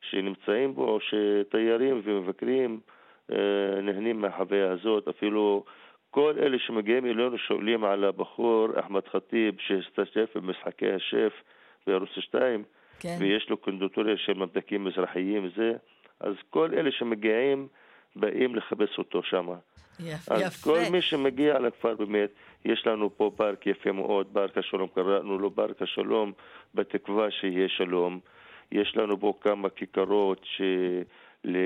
שנמצאים בו, שתיירים ומבקרים נהנים מהחוויה הזאת, אפילו כל אלה שמגיעים אלינו שואלים על הבחור אחמד ח'טיב שהשתתף במשחקי השף בערוץ 2 כן. ויש לו קונדיטוריה של ממתקים מזרחיים וזה אז כל אלה שמגיעים באים לחפש אותו שם. יפה, אז יפה. כל מי שמגיע לכפר באמת, יש לנו פה פארק יפה מאוד, פארק השלום, קראנו לו פארק השלום, בתקווה שיהיה שלום. יש לנו פה כמה כיכרות ש... ל...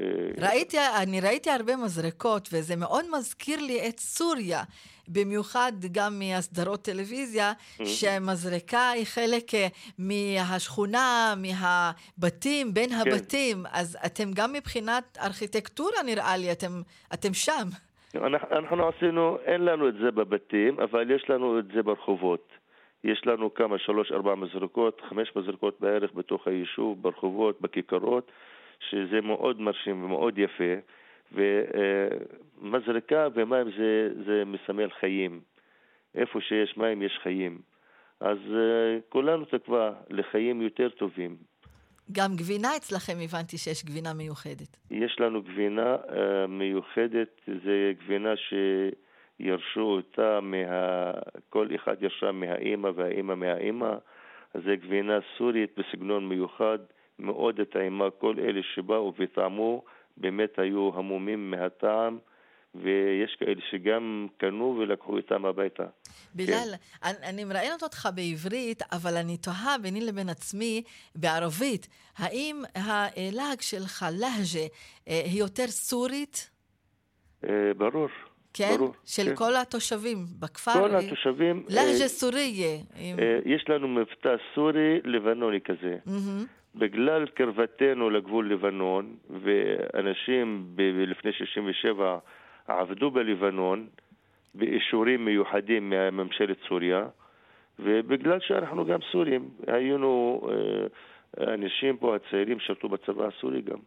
אה, ראיתי, אני ראיתי הרבה מזרקות, וזה מאוד מזכיר לי את סוריה, במיוחד גם מהסדרות טלוויזיה, mm-hmm. שמזרקה היא חלק אה, מהשכונה, מהבתים, בין כן. הבתים. אז אתם גם מבחינת ארכיטקטורה, נראה לי, אתם, אתם שם. אנחנו, אנחנו עשינו, אין לנו את זה בבתים, אבל יש לנו את זה ברחובות. יש לנו כמה, שלוש, ארבע מזרקות, חמש מזרקות בערך בתוך היישוב, ברחובות, בכיכרות, שזה מאוד מרשים ומאוד יפה, ומזרקה ומים זה, זה מסמל חיים. איפה שיש מים יש חיים. אז אה, כולנו תקווה לחיים יותר טובים. גם גבינה אצלכם, הבנתי שיש גבינה מיוחדת. יש לנו גבינה uh, מיוחדת, זה גבינה שירשו אותה, מה... כל אחד ירשה מהאימא והאימא מהאימא, זה גבינה סורית בסגנון מיוחד, מאוד טעימה, כל אלה שבאו וטעמו באמת היו המומים מהטעם. ויש כאלה שגם קנו ולקחו איתם הביתה. בילאל, כן. אני, אני מראיינת אותך בעברית, אבל אני תוהה ביני לבין עצמי בערבית, האם הלהג שלך, להג'ה, אה, היא יותר סורית? אה, ברור. כן? ברור, של כן. כל התושבים בכפר? כל התושבים. להג'ה אה, סוריה. יש לנו מבטא סורי לבנוני כזה. Mm-hmm. בגלל קרבתנו לגבול לבנון, ואנשים ב- לפני 67' עבדו בלבנון באישורים מיוחדים מממשלת סוריה, ובגלל שאנחנו גם סורים, היינו, אה, אנשים פה, הצעירים, שרתו בצבא הסורי גם.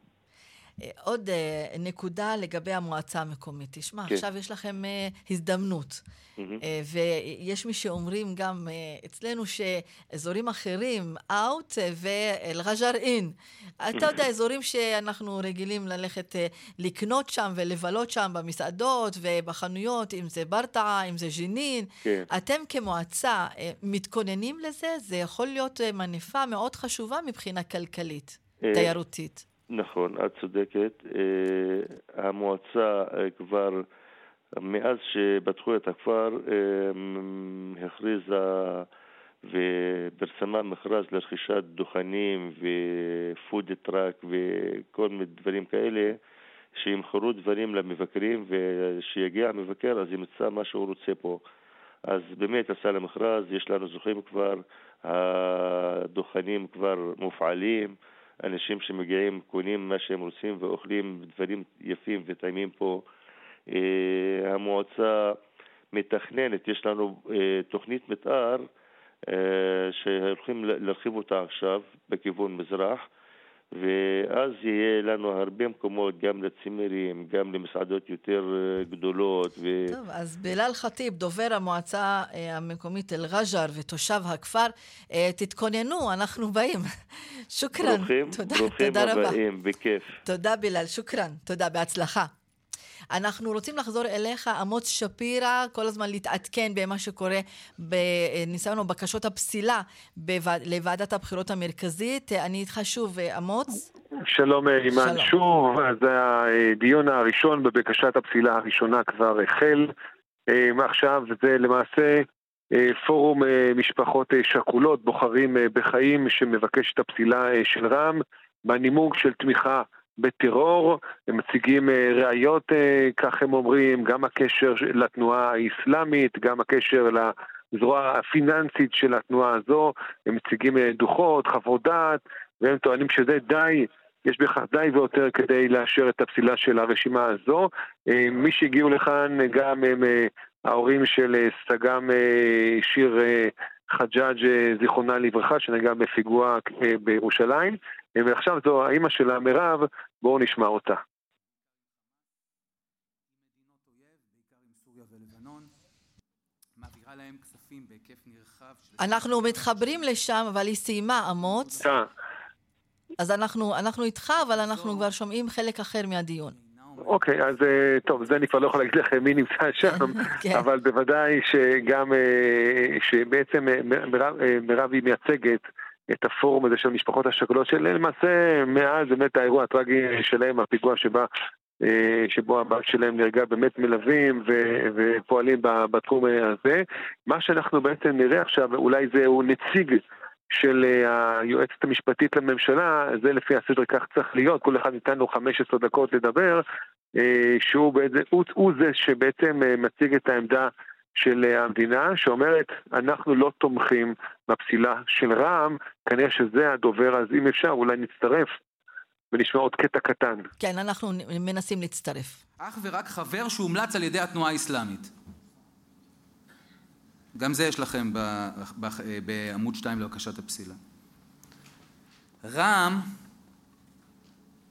אה, עוד אה, נקודה לגבי המועצה המקומית. תשמע, כן. עכשיו יש לכם הזדמנות. Mm-hmm. ויש מי שאומרים גם אצלנו שאזורים אחרים, אאוט ואל-רג'ר אין. אתה יודע, אזורים שאנחנו רגילים ללכת לקנות שם ולבלות שם במסעדות ובחנויות, אם זה ברטעה, אם זה ג'נין. כן. אתם כמועצה מתכוננים לזה? זה יכול להיות מניפה מאוד חשובה מבחינה כלכלית, תיירותית. נכון, את צודקת. המועצה כבר... מאז שפתחו את הכפר אה, הכריזה ופרסמה מכרז לרכישת דוכנים ופוד טראק וכל מיני דברים כאלה שימכרו דברים למבקרים ושיגיע המבקר אז ימצא מה שהוא רוצה פה. אז באמת עשה למכרז, יש לנו זוכים כבר, הדוכנים כבר מופעלים, אנשים שמגיעים קונים מה שהם רוצים ואוכלים דברים יפים וטעימים פה. אה, המועצה מתכננת, יש לנו אה, תוכנית מתאר אה, שהולכים להרחיב אותה עכשיו בכיוון מזרח ואז יהיה לנו הרבה מקומות גם לצימרים, גם למסעדות יותר גדולות. ו... טוב, אז בלאל ח'טיב, דובר המועצה המקומית אל-רג'ר ותושב הכפר, תתכוננו, אנחנו באים. שוכרן. ברוכים, תודה, ברוכים תודה הבאים, רבה. בכיף. תודה בלאל, שוכרן. תודה, בהצלחה. אנחנו רוצים לחזור אליך, אמוץ שפירא, כל הזמן להתעדכן במה שקורה בניסיון או בקשות הפסילה בוועד, לוועדת הבחירות המרכזית. אני איתך שוב, אמוץ. שלום אימן, שוב, אז הדיון הראשון בבקשת הפסילה הראשונה כבר החל. אה, עכשיו זה למעשה אה, פורום אה, משפחות שכולות, בוחרים בחיים, שמבקש את הפסילה של רע"מ, בנימוק של תמיכה בטרור, הם מציגים אה, ראיות, אה, כך הם אומרים, גם הקשר לתנועה האסלאמית, גם הקשר לזרוע הפיננסית של התנועה הזו, הם מציגים אה, דוחות, חוות דעת, והם טוענים שזה די יש בכך די ויותר כדי לאשר את הפסילה של הרשימה הזו. מי שהגיעו לכאן גם הם ההורים של סג"ם שיר חג'אג' זיכרונה לברכה, שנגע בפיגוע בירושלים. ועכשיו זו האימא שלה, מירב, בואו נשמע אותה. אנחנו מתחברים לשם, אבל היא סיימה, אמוץ. אה. אז אנחנו, אנחנו איתך, אבל אנחנו כבר שומעים חלק אחר מהדיון. אוקיי, אז אה, טוב, זה אני כבר לא יכול להגיד לכם מי נמצא שם, כן. אבל בוודאי שגם, אה, שבעצם מירב היא מייצגת את הפורום הזה של המשפחות השכולות, שלמעשה מאז באמת האירוע הטרגי שלהם, הפיגוע שבא שבו הבת שלהם נהרגה, באמת מלווים ו- ופועלים בתחום הזה. מה שאנחנו בעצם נראה עכשיו, אולי זהו נציג של היועצת המשפטית לממשלה, זה לפי הסדר כך צריך להיות, כל אחד ניתן לו 15 דקות לדבר, שהוא בעצם, הוא, הוא זה שבעצם מציג את העמדה של המדינה, שאומרת, אנחנו לא תומכים בפסילה של רע"מ, כנראה שזה הדובר, אז אם אפשר, אולי נצטרף ונשמע עוד קטע קטן. כן, אנחנו מנסים להצטרף. אך ורק חבר שהומלץ על ידי התנועה האסלאמית. גם זה יש לכם בעמוד 2 לבקשת הפסילה. רע"מ,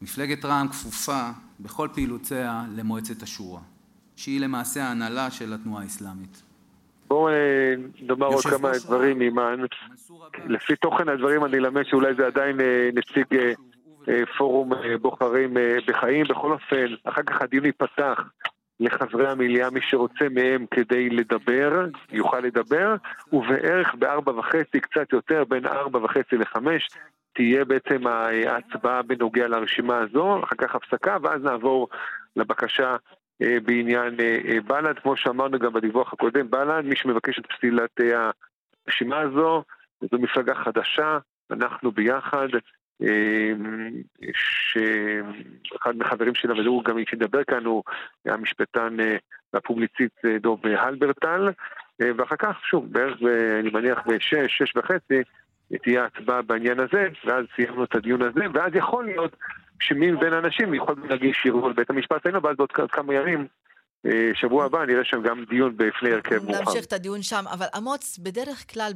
מפלגת רע"מ כפופה בכל פעילותיה למועצת השורא, שהיא למעשה ההנהלה של התנועה האסלאמית. בואו אה, נאמר עוד כמה דברים, אימן. לפי תוכן הדברים אני אלמד שאולי זה עדיין אה, נציג אה, פורום בוחרים בחיים. בכל אופן, אחר כך הדיון ייפתח לחברי המליאה, מי שרוצה מהם כדי לדבר, יוכל לדבר, ובערך בארבע וחצי, קצת יותר, בין ארבע וחצי לחמש, תהיה בעצם ההצבעה בנוגע לרשימה הזו, אחר כך הפסקה, ואז נעבור לבקשה אה, בעניין אה, אה, בל"ד. כמו שאמרנו גם בדיווח הקודם, בל"ד, מי שמבקש את פסילת הרשימה הזו, זו מפלגה חדשה, אנחנו ביחד, שאחד מהחברים שלה, והוא גם ידבר כאן, הוא המשפטן והפובליציסט דוב הלברטל, ואחר כך, שוב, בערך, אני מניח, בשש, שש וחצי, תהיה הצבעה בעניין הזה, ואז סיימנו את הדיון הזה, ואז יכול להיות שמי מבין האנשים יכול להגיש ערעור לבית המשפט העליון, ואז בעוד כמה ימים אה, שבוע הבא נראה שם גם דיון בפני הרכב מורחב. נמשיך את הדיון שם, אבל אמוץ, בדרך כלל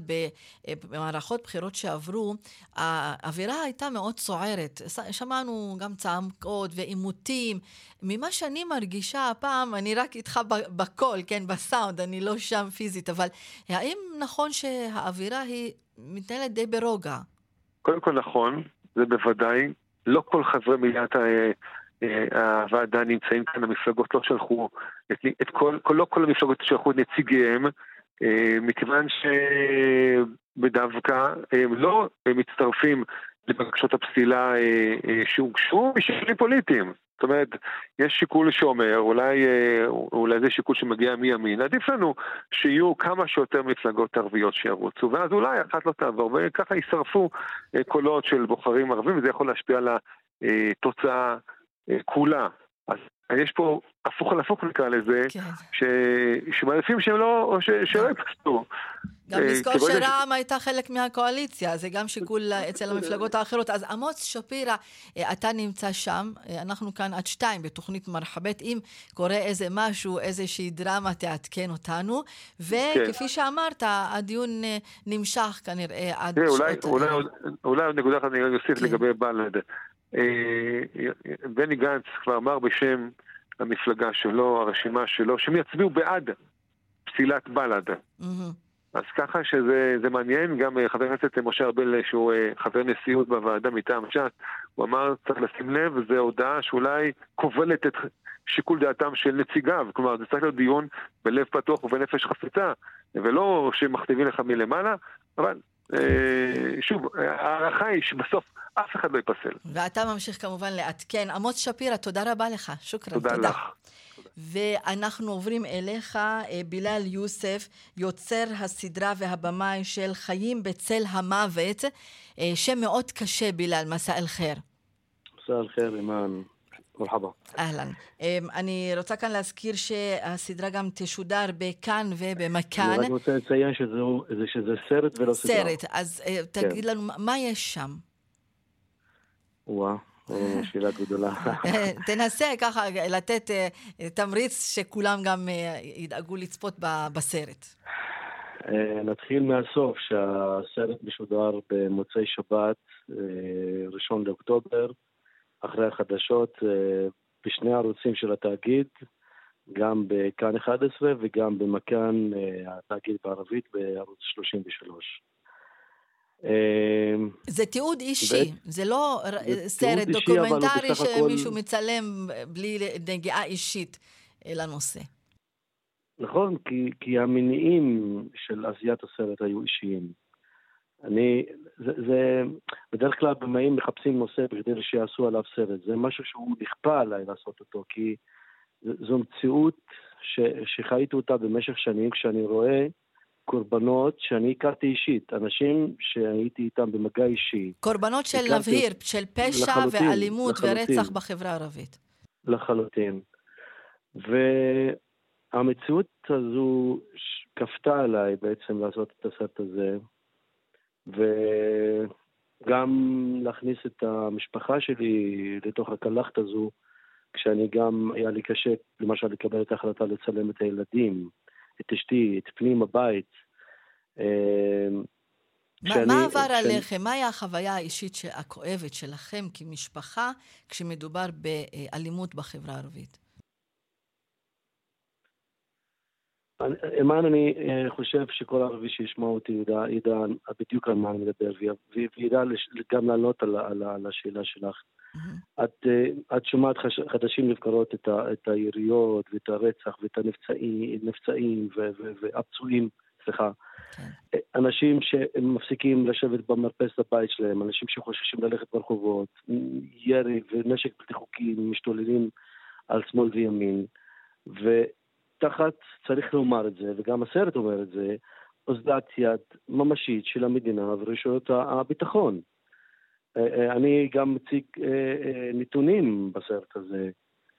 אה, במערכות בחירות שעברו, האווירה הייתה מאוד סוערת. שמענו גם צעקות ועימותים. ממה שאני מרגישה הפעם, אני רק איתך בקול, כן, בסאונד, אני לא שם פיזית, אבל האם נכון שהאווירה היא מתנהלת די ברוגע? קודם כל נכון, זה בוודאי. לא כל חברי מליאת אה, הוועדה נמצאים כאן, המפלגות לא שלחו, את, את כל, לא כל המפלגות שלחו את נציגיהם, אה, מכיוון שבדווקא הם לא מצטרפים לבקשות הפסילה אה, שהוגשו משיקולים פוליטיים. זאת אומרת, יש שיקול שאומר, אולי, אולי זה שיקול שמגיע מימין, עדיף לנו שיהיו כמה שיותר מפלגות ערביות שירוצו, ואז אולי אחת לא תעבור, וככה יישרפו קולות של בוחרים ערבים, וזה יכול להשפיע על התוצאה כולה. אז יש פה הפוך על הפוך נקרא לזה, כן. ש... שמעדיפים שהם לא, או ש... שלא יפסטו. גם לזכור אה, שרע"מ הייתה חלק מהקואליציה, זה גם שיקול אצל המפלגות האחרות. אז עמוס שפירא, אה, אתה נמצא שם, אה, אנחנו כאן עד שתיים בתוכנית מרחבת. אם קורה איזה משהו, איזושהי דרמה, תעדכן אותנו. וכפי כן. שאמרת, הדיון נמשך כנראה עד שעות... אולי עוד נקודה אחת אני אוסיף כן. לגבי בל"ד. בני גנץ כבר אמר בשם המפלגה שלו, הרשימה שלו, שהם יצביעו בעד פסילת בל"ד. אז ככה שזה מעניין, גם אה, חבר הכנסת משה ארבל, אה, שהוא אה, חבר נשיאות בוועדה מטעם ש"ס, הוא אמר, צריך לשים לב, זו הודעה שאולי כובלת את שיקול דעתם של נציגיו. כלומר, זה צריך להיות דיון בלב פתוח ובנפש חפצה, ולא שמכתיבים לך מלמעלה, אבל שוב, ההערכה היא שבסוף אף אחד לא ייפסל. ואתה ממשיך כמובן לעדכן. עמוס שפירא, תודה רבה לך. שוכרן, תודה. תודה לך. ואנחנו עוברים אליך, אה, בילאל יוסף, יוצר הסדרה והבמאי של חיים בצל המוות, אה, שם מאוד קשה, בילאל, מסע אל-חיר. מסע אל-חיר, אימאן. מרחבה. אהלן. אמ, אני רוצה כאן להזכיר שהסדרה גם תשודר בכאן ובמכאן. אני רק רוצה לציין שזה, שזה סרט ולא סדרה. סרט, אז אה, תגיד כן. לנו, מה יש שם? וואו. שאלה גדולה. תנסה ככה לתת אה, תמריץ שכולם גם אה, ידאגו לצפות בסרט. אה, נתחיל מהסוף, שהסרט משודר במוצאי שבת, ראשון לאוקטובר, אחרי החדשות, בשני הערוצים של התאגיד, גם בכאן 11 וגם במכאן התאגיד בערבית בערוץ 33. אמ, זה תיעוד אישי, זה לא סרט דוקומנטרי שמישהו מצלם בלי נגיעה אישית לנושא. נכון, כי, כי המניעים של עשיית הסרט היו אישיים. אני, זה, זה, בדרך כלל במאים מחפשים נושא בכדי שיעשו עליו סרט. זה משהו שהוא נכפה עליי לעשות אותו, כי זו מציאות ש, שחייתי אותה במשך שנים, כשאני רואה קורבנות שאני הכרתי אישית, אנשים שהייתי איתם במגע אישי. קורבנות של נבהיר, של פשע לחלוטין, ואלימות לחלוטין, ורצח בחברה הערבית. לחלוטין. והמציאות הזו כפתה עליי בעצם לעשות את הסרט הזה, וגם להכניס את המשפחה שלי לתוך הקלחת הזו, כשאני גם, היה לי קשה למשל לקבל את ההחלטה לצלם את הילדים. את אשתי, את פנים הבית. אמ, מה, מה עבר כשאני... עליכם? מהי החוויה האישית הכואבת שלכם כמשפחה כשמדובר באלימות בחברה הערבית? אימן, אני אה, חושב שכל ערבי שישמע אותי ידע, ידע בדיוק על מה אני מדבר, וידע גם לענות על, על, על השאלה שלך. Mm-hmm. את, אה, את שומעת חדשים לבקרות את, ה, את היריות ואת הרצח ואת הנפצעים והפצועים, סליחה. כן. אנשים שמפסיקים לשבת במרפסת הבית שלהם, אנשים שחוששים ללכת ברחובות, ירי ונשק בלתי חוקי משתוללים על שמאל וימין. ותחת, צריך לומר את זה, וגם הסרט אומר את זה, אוזלת יד ממשית של המדינה ורשויות הביטחון. אה, אה, אני גם מציג אה, נתונים בסרט הזה,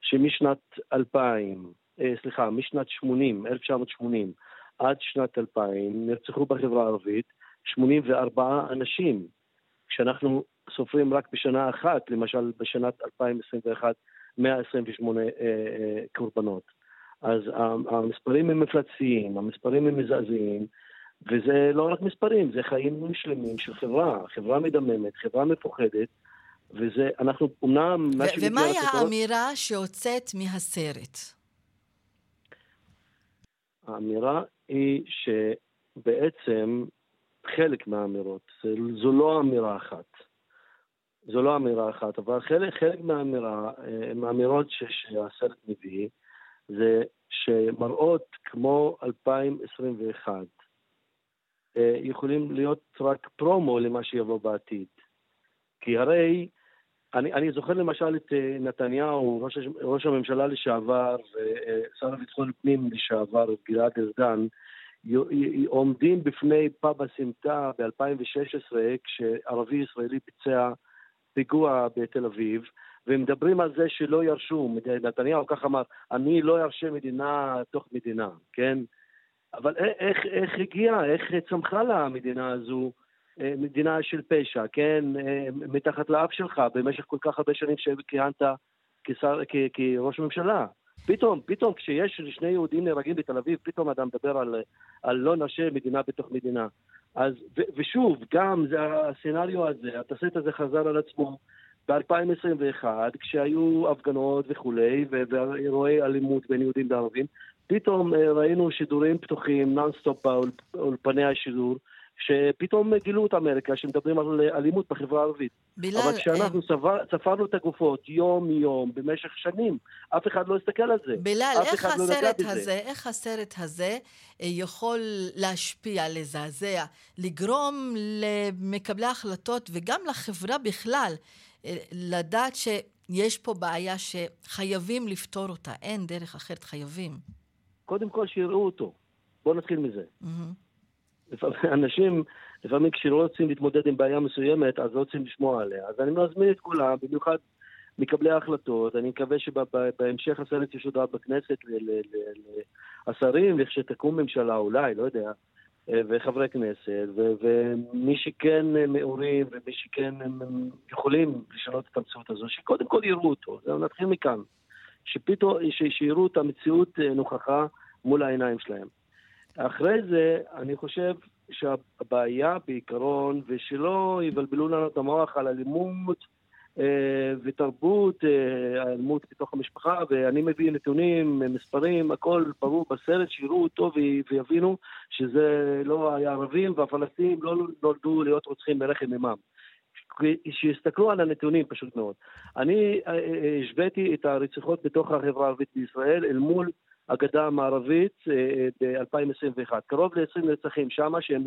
שמשנת 2000, סליחה, משנת 80, 1980 עד שנת 2000 נרצחו בחברה הערבית 84 אנשים. כשאנחנו סופרים רק בשנה אחת, למשל בשנת 2021, 128 קורבנות. אז המספרים הם מפלצתיים, המספרים הם מזעזעים, וזה לא רק מספרים, זה חיים שלמים של חברה, חברה מדממת, חברה מפוחדת, וזה, אנחנו אומנם... ו- ומהי האמירה שהוצאת מהסרט? האמירה היא שבעצם חלק מהאמירות, זו לא אמירה אחת. זו לא אמירה אחת, אבל חלק, חלק מהאמירה, אה, מהאמירות שהסרט מביא, זה שמראות כמו 2021, אה, יכולים להיות רק פרומו למה שיבוא בעתיד. כי הרי, אני, אני זוכר למשל את אה, נתניהו, ראש, ראש הממשלה לשעבר, אה, לביטחון פנים לשעבר, גלעד ארדן, עומדים בפני פאבה סמטה ב-2016, כשערבי ישראלי ביצע פיגוע בתל אביב, ומדברים על זה שלא ירשו, נתניהו כך אמר, אני לא ארשה מדינה תוך מדינה, כן? אבל איך, איך הגיעה, איך צמחה לה המדינה הזו, אה, מדינה של פשע, כן, אה, מתחת לאף שלך במשך כל כך הרבה שנים שכיהנת כראש ממשלה. פתאום, פתאום כשיש שני יהודים נהרגים בתל אביב, פתאום אתה מדבר על, על לא נעשה מדינה בתוך מדינה. אז, ו, ושוב, גם זה ה scenario הזה, התסריט הזה חזר על עצמו ב-2021, כשהיו הפגנות וכולי, ואירועי אלימות בין יהודים וערבים, פתאום אה, ראינו שידורים פתוחים, נונסטופ באולפני השידור, שפתאום גילו את אמריקה, שמדברים על אלימות בחברה הערבית. בלה... אבל כשאנחנו אה... ספרנו את הגופות יום-יום, במשך שנים, אף אחד לא הסתכל על זה. בלעל, איך לא הסרט הזה, איך הסרט הזה אה, יכול להשפיע, לזעזע, לגרום למקבלי ההחלטות וגם לחברה בכלל, אה, לדעת שיש פה בעיה שחייבים לפתור אותה, אין דרך אחרת, חייבים. קודם כל שיראו אותו. בואו נתחיל מזה. אנשים, לפעמים כשלא רוצים להתמודד עם בעיה מסוימת, אז לא רוצים לשמוע עליה. אז אני מזמין את כולם, במיוחד מקבלי ההחלטות. אני מקווה שבהמשך הסרט ישודר בכנסת לשרים, לכשתקום ממשלה אולי, לא יודע, וחברי כנסת, ומי שכן מעורים ומי שכן יכולים לשנות את המציאות הזו, שקודם כל יראו אותו. נתחיל מכאן. שפתאום, שיראו את המציאות אה, נוכחה מול העיניים שלהם. אחרי זה, אני חושב שהבעיה בעיקרון, ושלא יבלבלו לנו את המוח על אלימות אה, ותרבות, אה, האלימות בתוך המשפחה, ואני מביא נתונים, מספרים, הכל ברור בסרט, שיראו אותו ויבינו שזה לא היה ערבים, והפלסטינים לא נולדו להיות רוצחים ברחם אמם. שיסתכלו על הנתונים פשוט מאוד. אני אה, אה, השוויתי את הרציחות בתוך החברה הערבית בישראל אל מול הגדה המערבית אה, ב-2021. קרוב ל-20 נרצחים שם שהם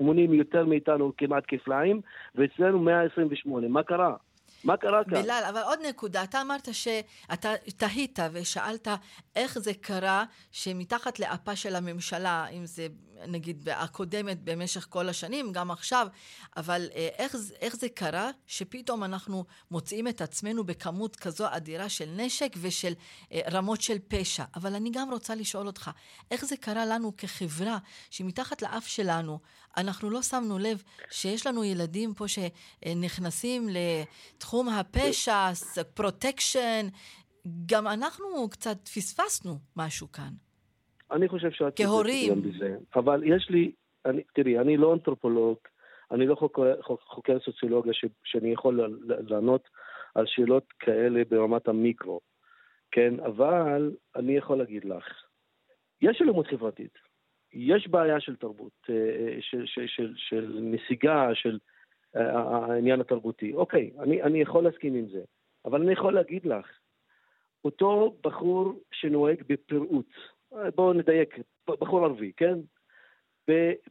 מונים יותר מאיתנו כמעט כפליים, ואצלנו 128. מה קרה? מה קרה כאן? בלal, אבל עוד נקודה, אתה אמרת שאתה תהית ושאלת איך זה קרה שמתחת לאפה של הממשלה, אם זה נגיד הקודמת במשך כל השנים, גם עכשיו, אבל אה, איך, איך זה קרה שפתאום אנחנו מוצאים את עצמנו בכמות כזו אדירה של נשק ושל אה, רמות של פשע. אבל אני גם רוצה לשאול אותך, איך זה קרה לנו כחברה שמתחת לאף שלנו אנחנו לא שמנו לב שיש לנו ילדים פה שנכנסים לתחום הפשע, protection, גם אנחנו קצת פספסנו משהו כאן. אני חושב שאת... כהורים. בזה. אבל יש לי, אני, תראי, אני לא אנתרופולוג, אני לא חוקר, חוקר סוציולוגיה ש, שאני יכול לענות על שאלות כאלה ברמת המיקרו, כן? אבל אני יכול להגיד לך, יש אלימות חברתית, יש בעיה של תרבות, אה, אה, של, של, של, של נסיגה, של אה, העניין התרבותי. אוקיי, אני, אני יכול להסכים עם זה, אבל אני יכול להגיד לך, אותו בחור שנוהג בפראות, בואו נדייק, בחור ערבי, כן?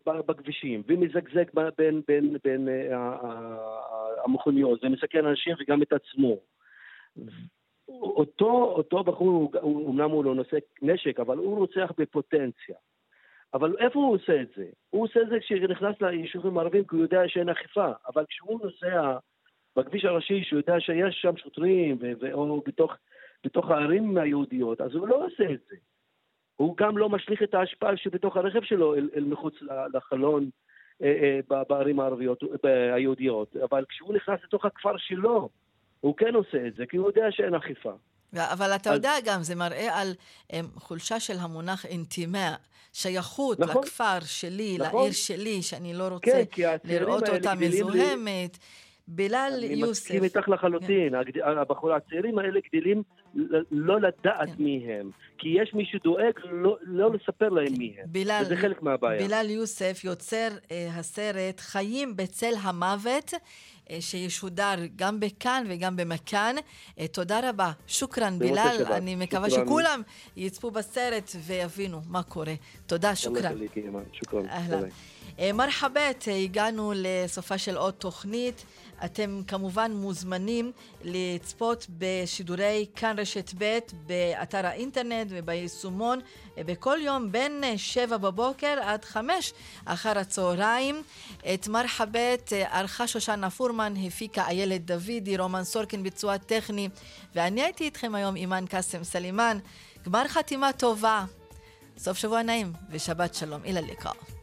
בכבישים, ומזגזג בין, בין, בין המכוניות, ומסכן אנשים וגם את עצמו. אותו, אותו בחור, אומנם הוא לא נושא נשק, אבל הוא רוצח בפוטנציה. אבל איפה הוא עושה את זה? הוא עושה את זה כשהוא נכנס ליישובים הערביים כי הוא יודע שאין אכיפה, אבל כשהוא נוסע בכביש הראשי, שהוא יודע שיש שם שוטרים, או בתוך, בתוך הערים היהודיות, אז הוא לא עושה את זה. הוא גם לא משליך את ההשפעה שבתוך הרכב שלו אל, אל מחוץ לחלון אה, אה, בערים הערביות, היהודיות, אבל כשהוא נכנס לתוך הכפר שלו, הוא כן עושה את זה, כי הוא יודע שאין אכיפה. אבל אתה יודע גם, זה מראה על um, חולשה של המונח אינטימה, שייכות נכון, לכפר שלי, נכון. לעיר שלי, שאני לא רוצה כן, לראות אותה מזוהמת. בלאל יוסף. אני מסכים איתך לחלוטין. כן. הבחורים הצעירים האלה גדלים לא לדעת כן. מי הם. כי יש מי שדואג לא, לא לספר להם מי הם. בלאל, וזה חלק מהבעיה. בלאל יוסף יוצר אה, הסרט חיים בצל המוות. אה, שישודר גם בכאן וגם במכאן. אה, תודה רבה. שוכרן, בילאל. אני מקווה. שכולם יצפו בסרט ויבינו מה קורה. תודה, שוכרן. שוכרן. מרחבת, הגענו לסופה של עוד תוכנית. אתם כמובן מוזמנים לצפות בשידורי כאן רשת ב' באתר האינטרנט וביישומון בכל יום בין 7 בבוקר עד 5 אחר הצהריים. את מרחבית ערכה שושנה פורמן, הפיקה איילת דוידי, רומן סורקין ביצוע טכני, ואני הייתי איתכם היום אימאן קאסם סלימאן. גמר חתימה טובה, סוף שבוע נעים ושבת שלום. אילא אל-ליקא.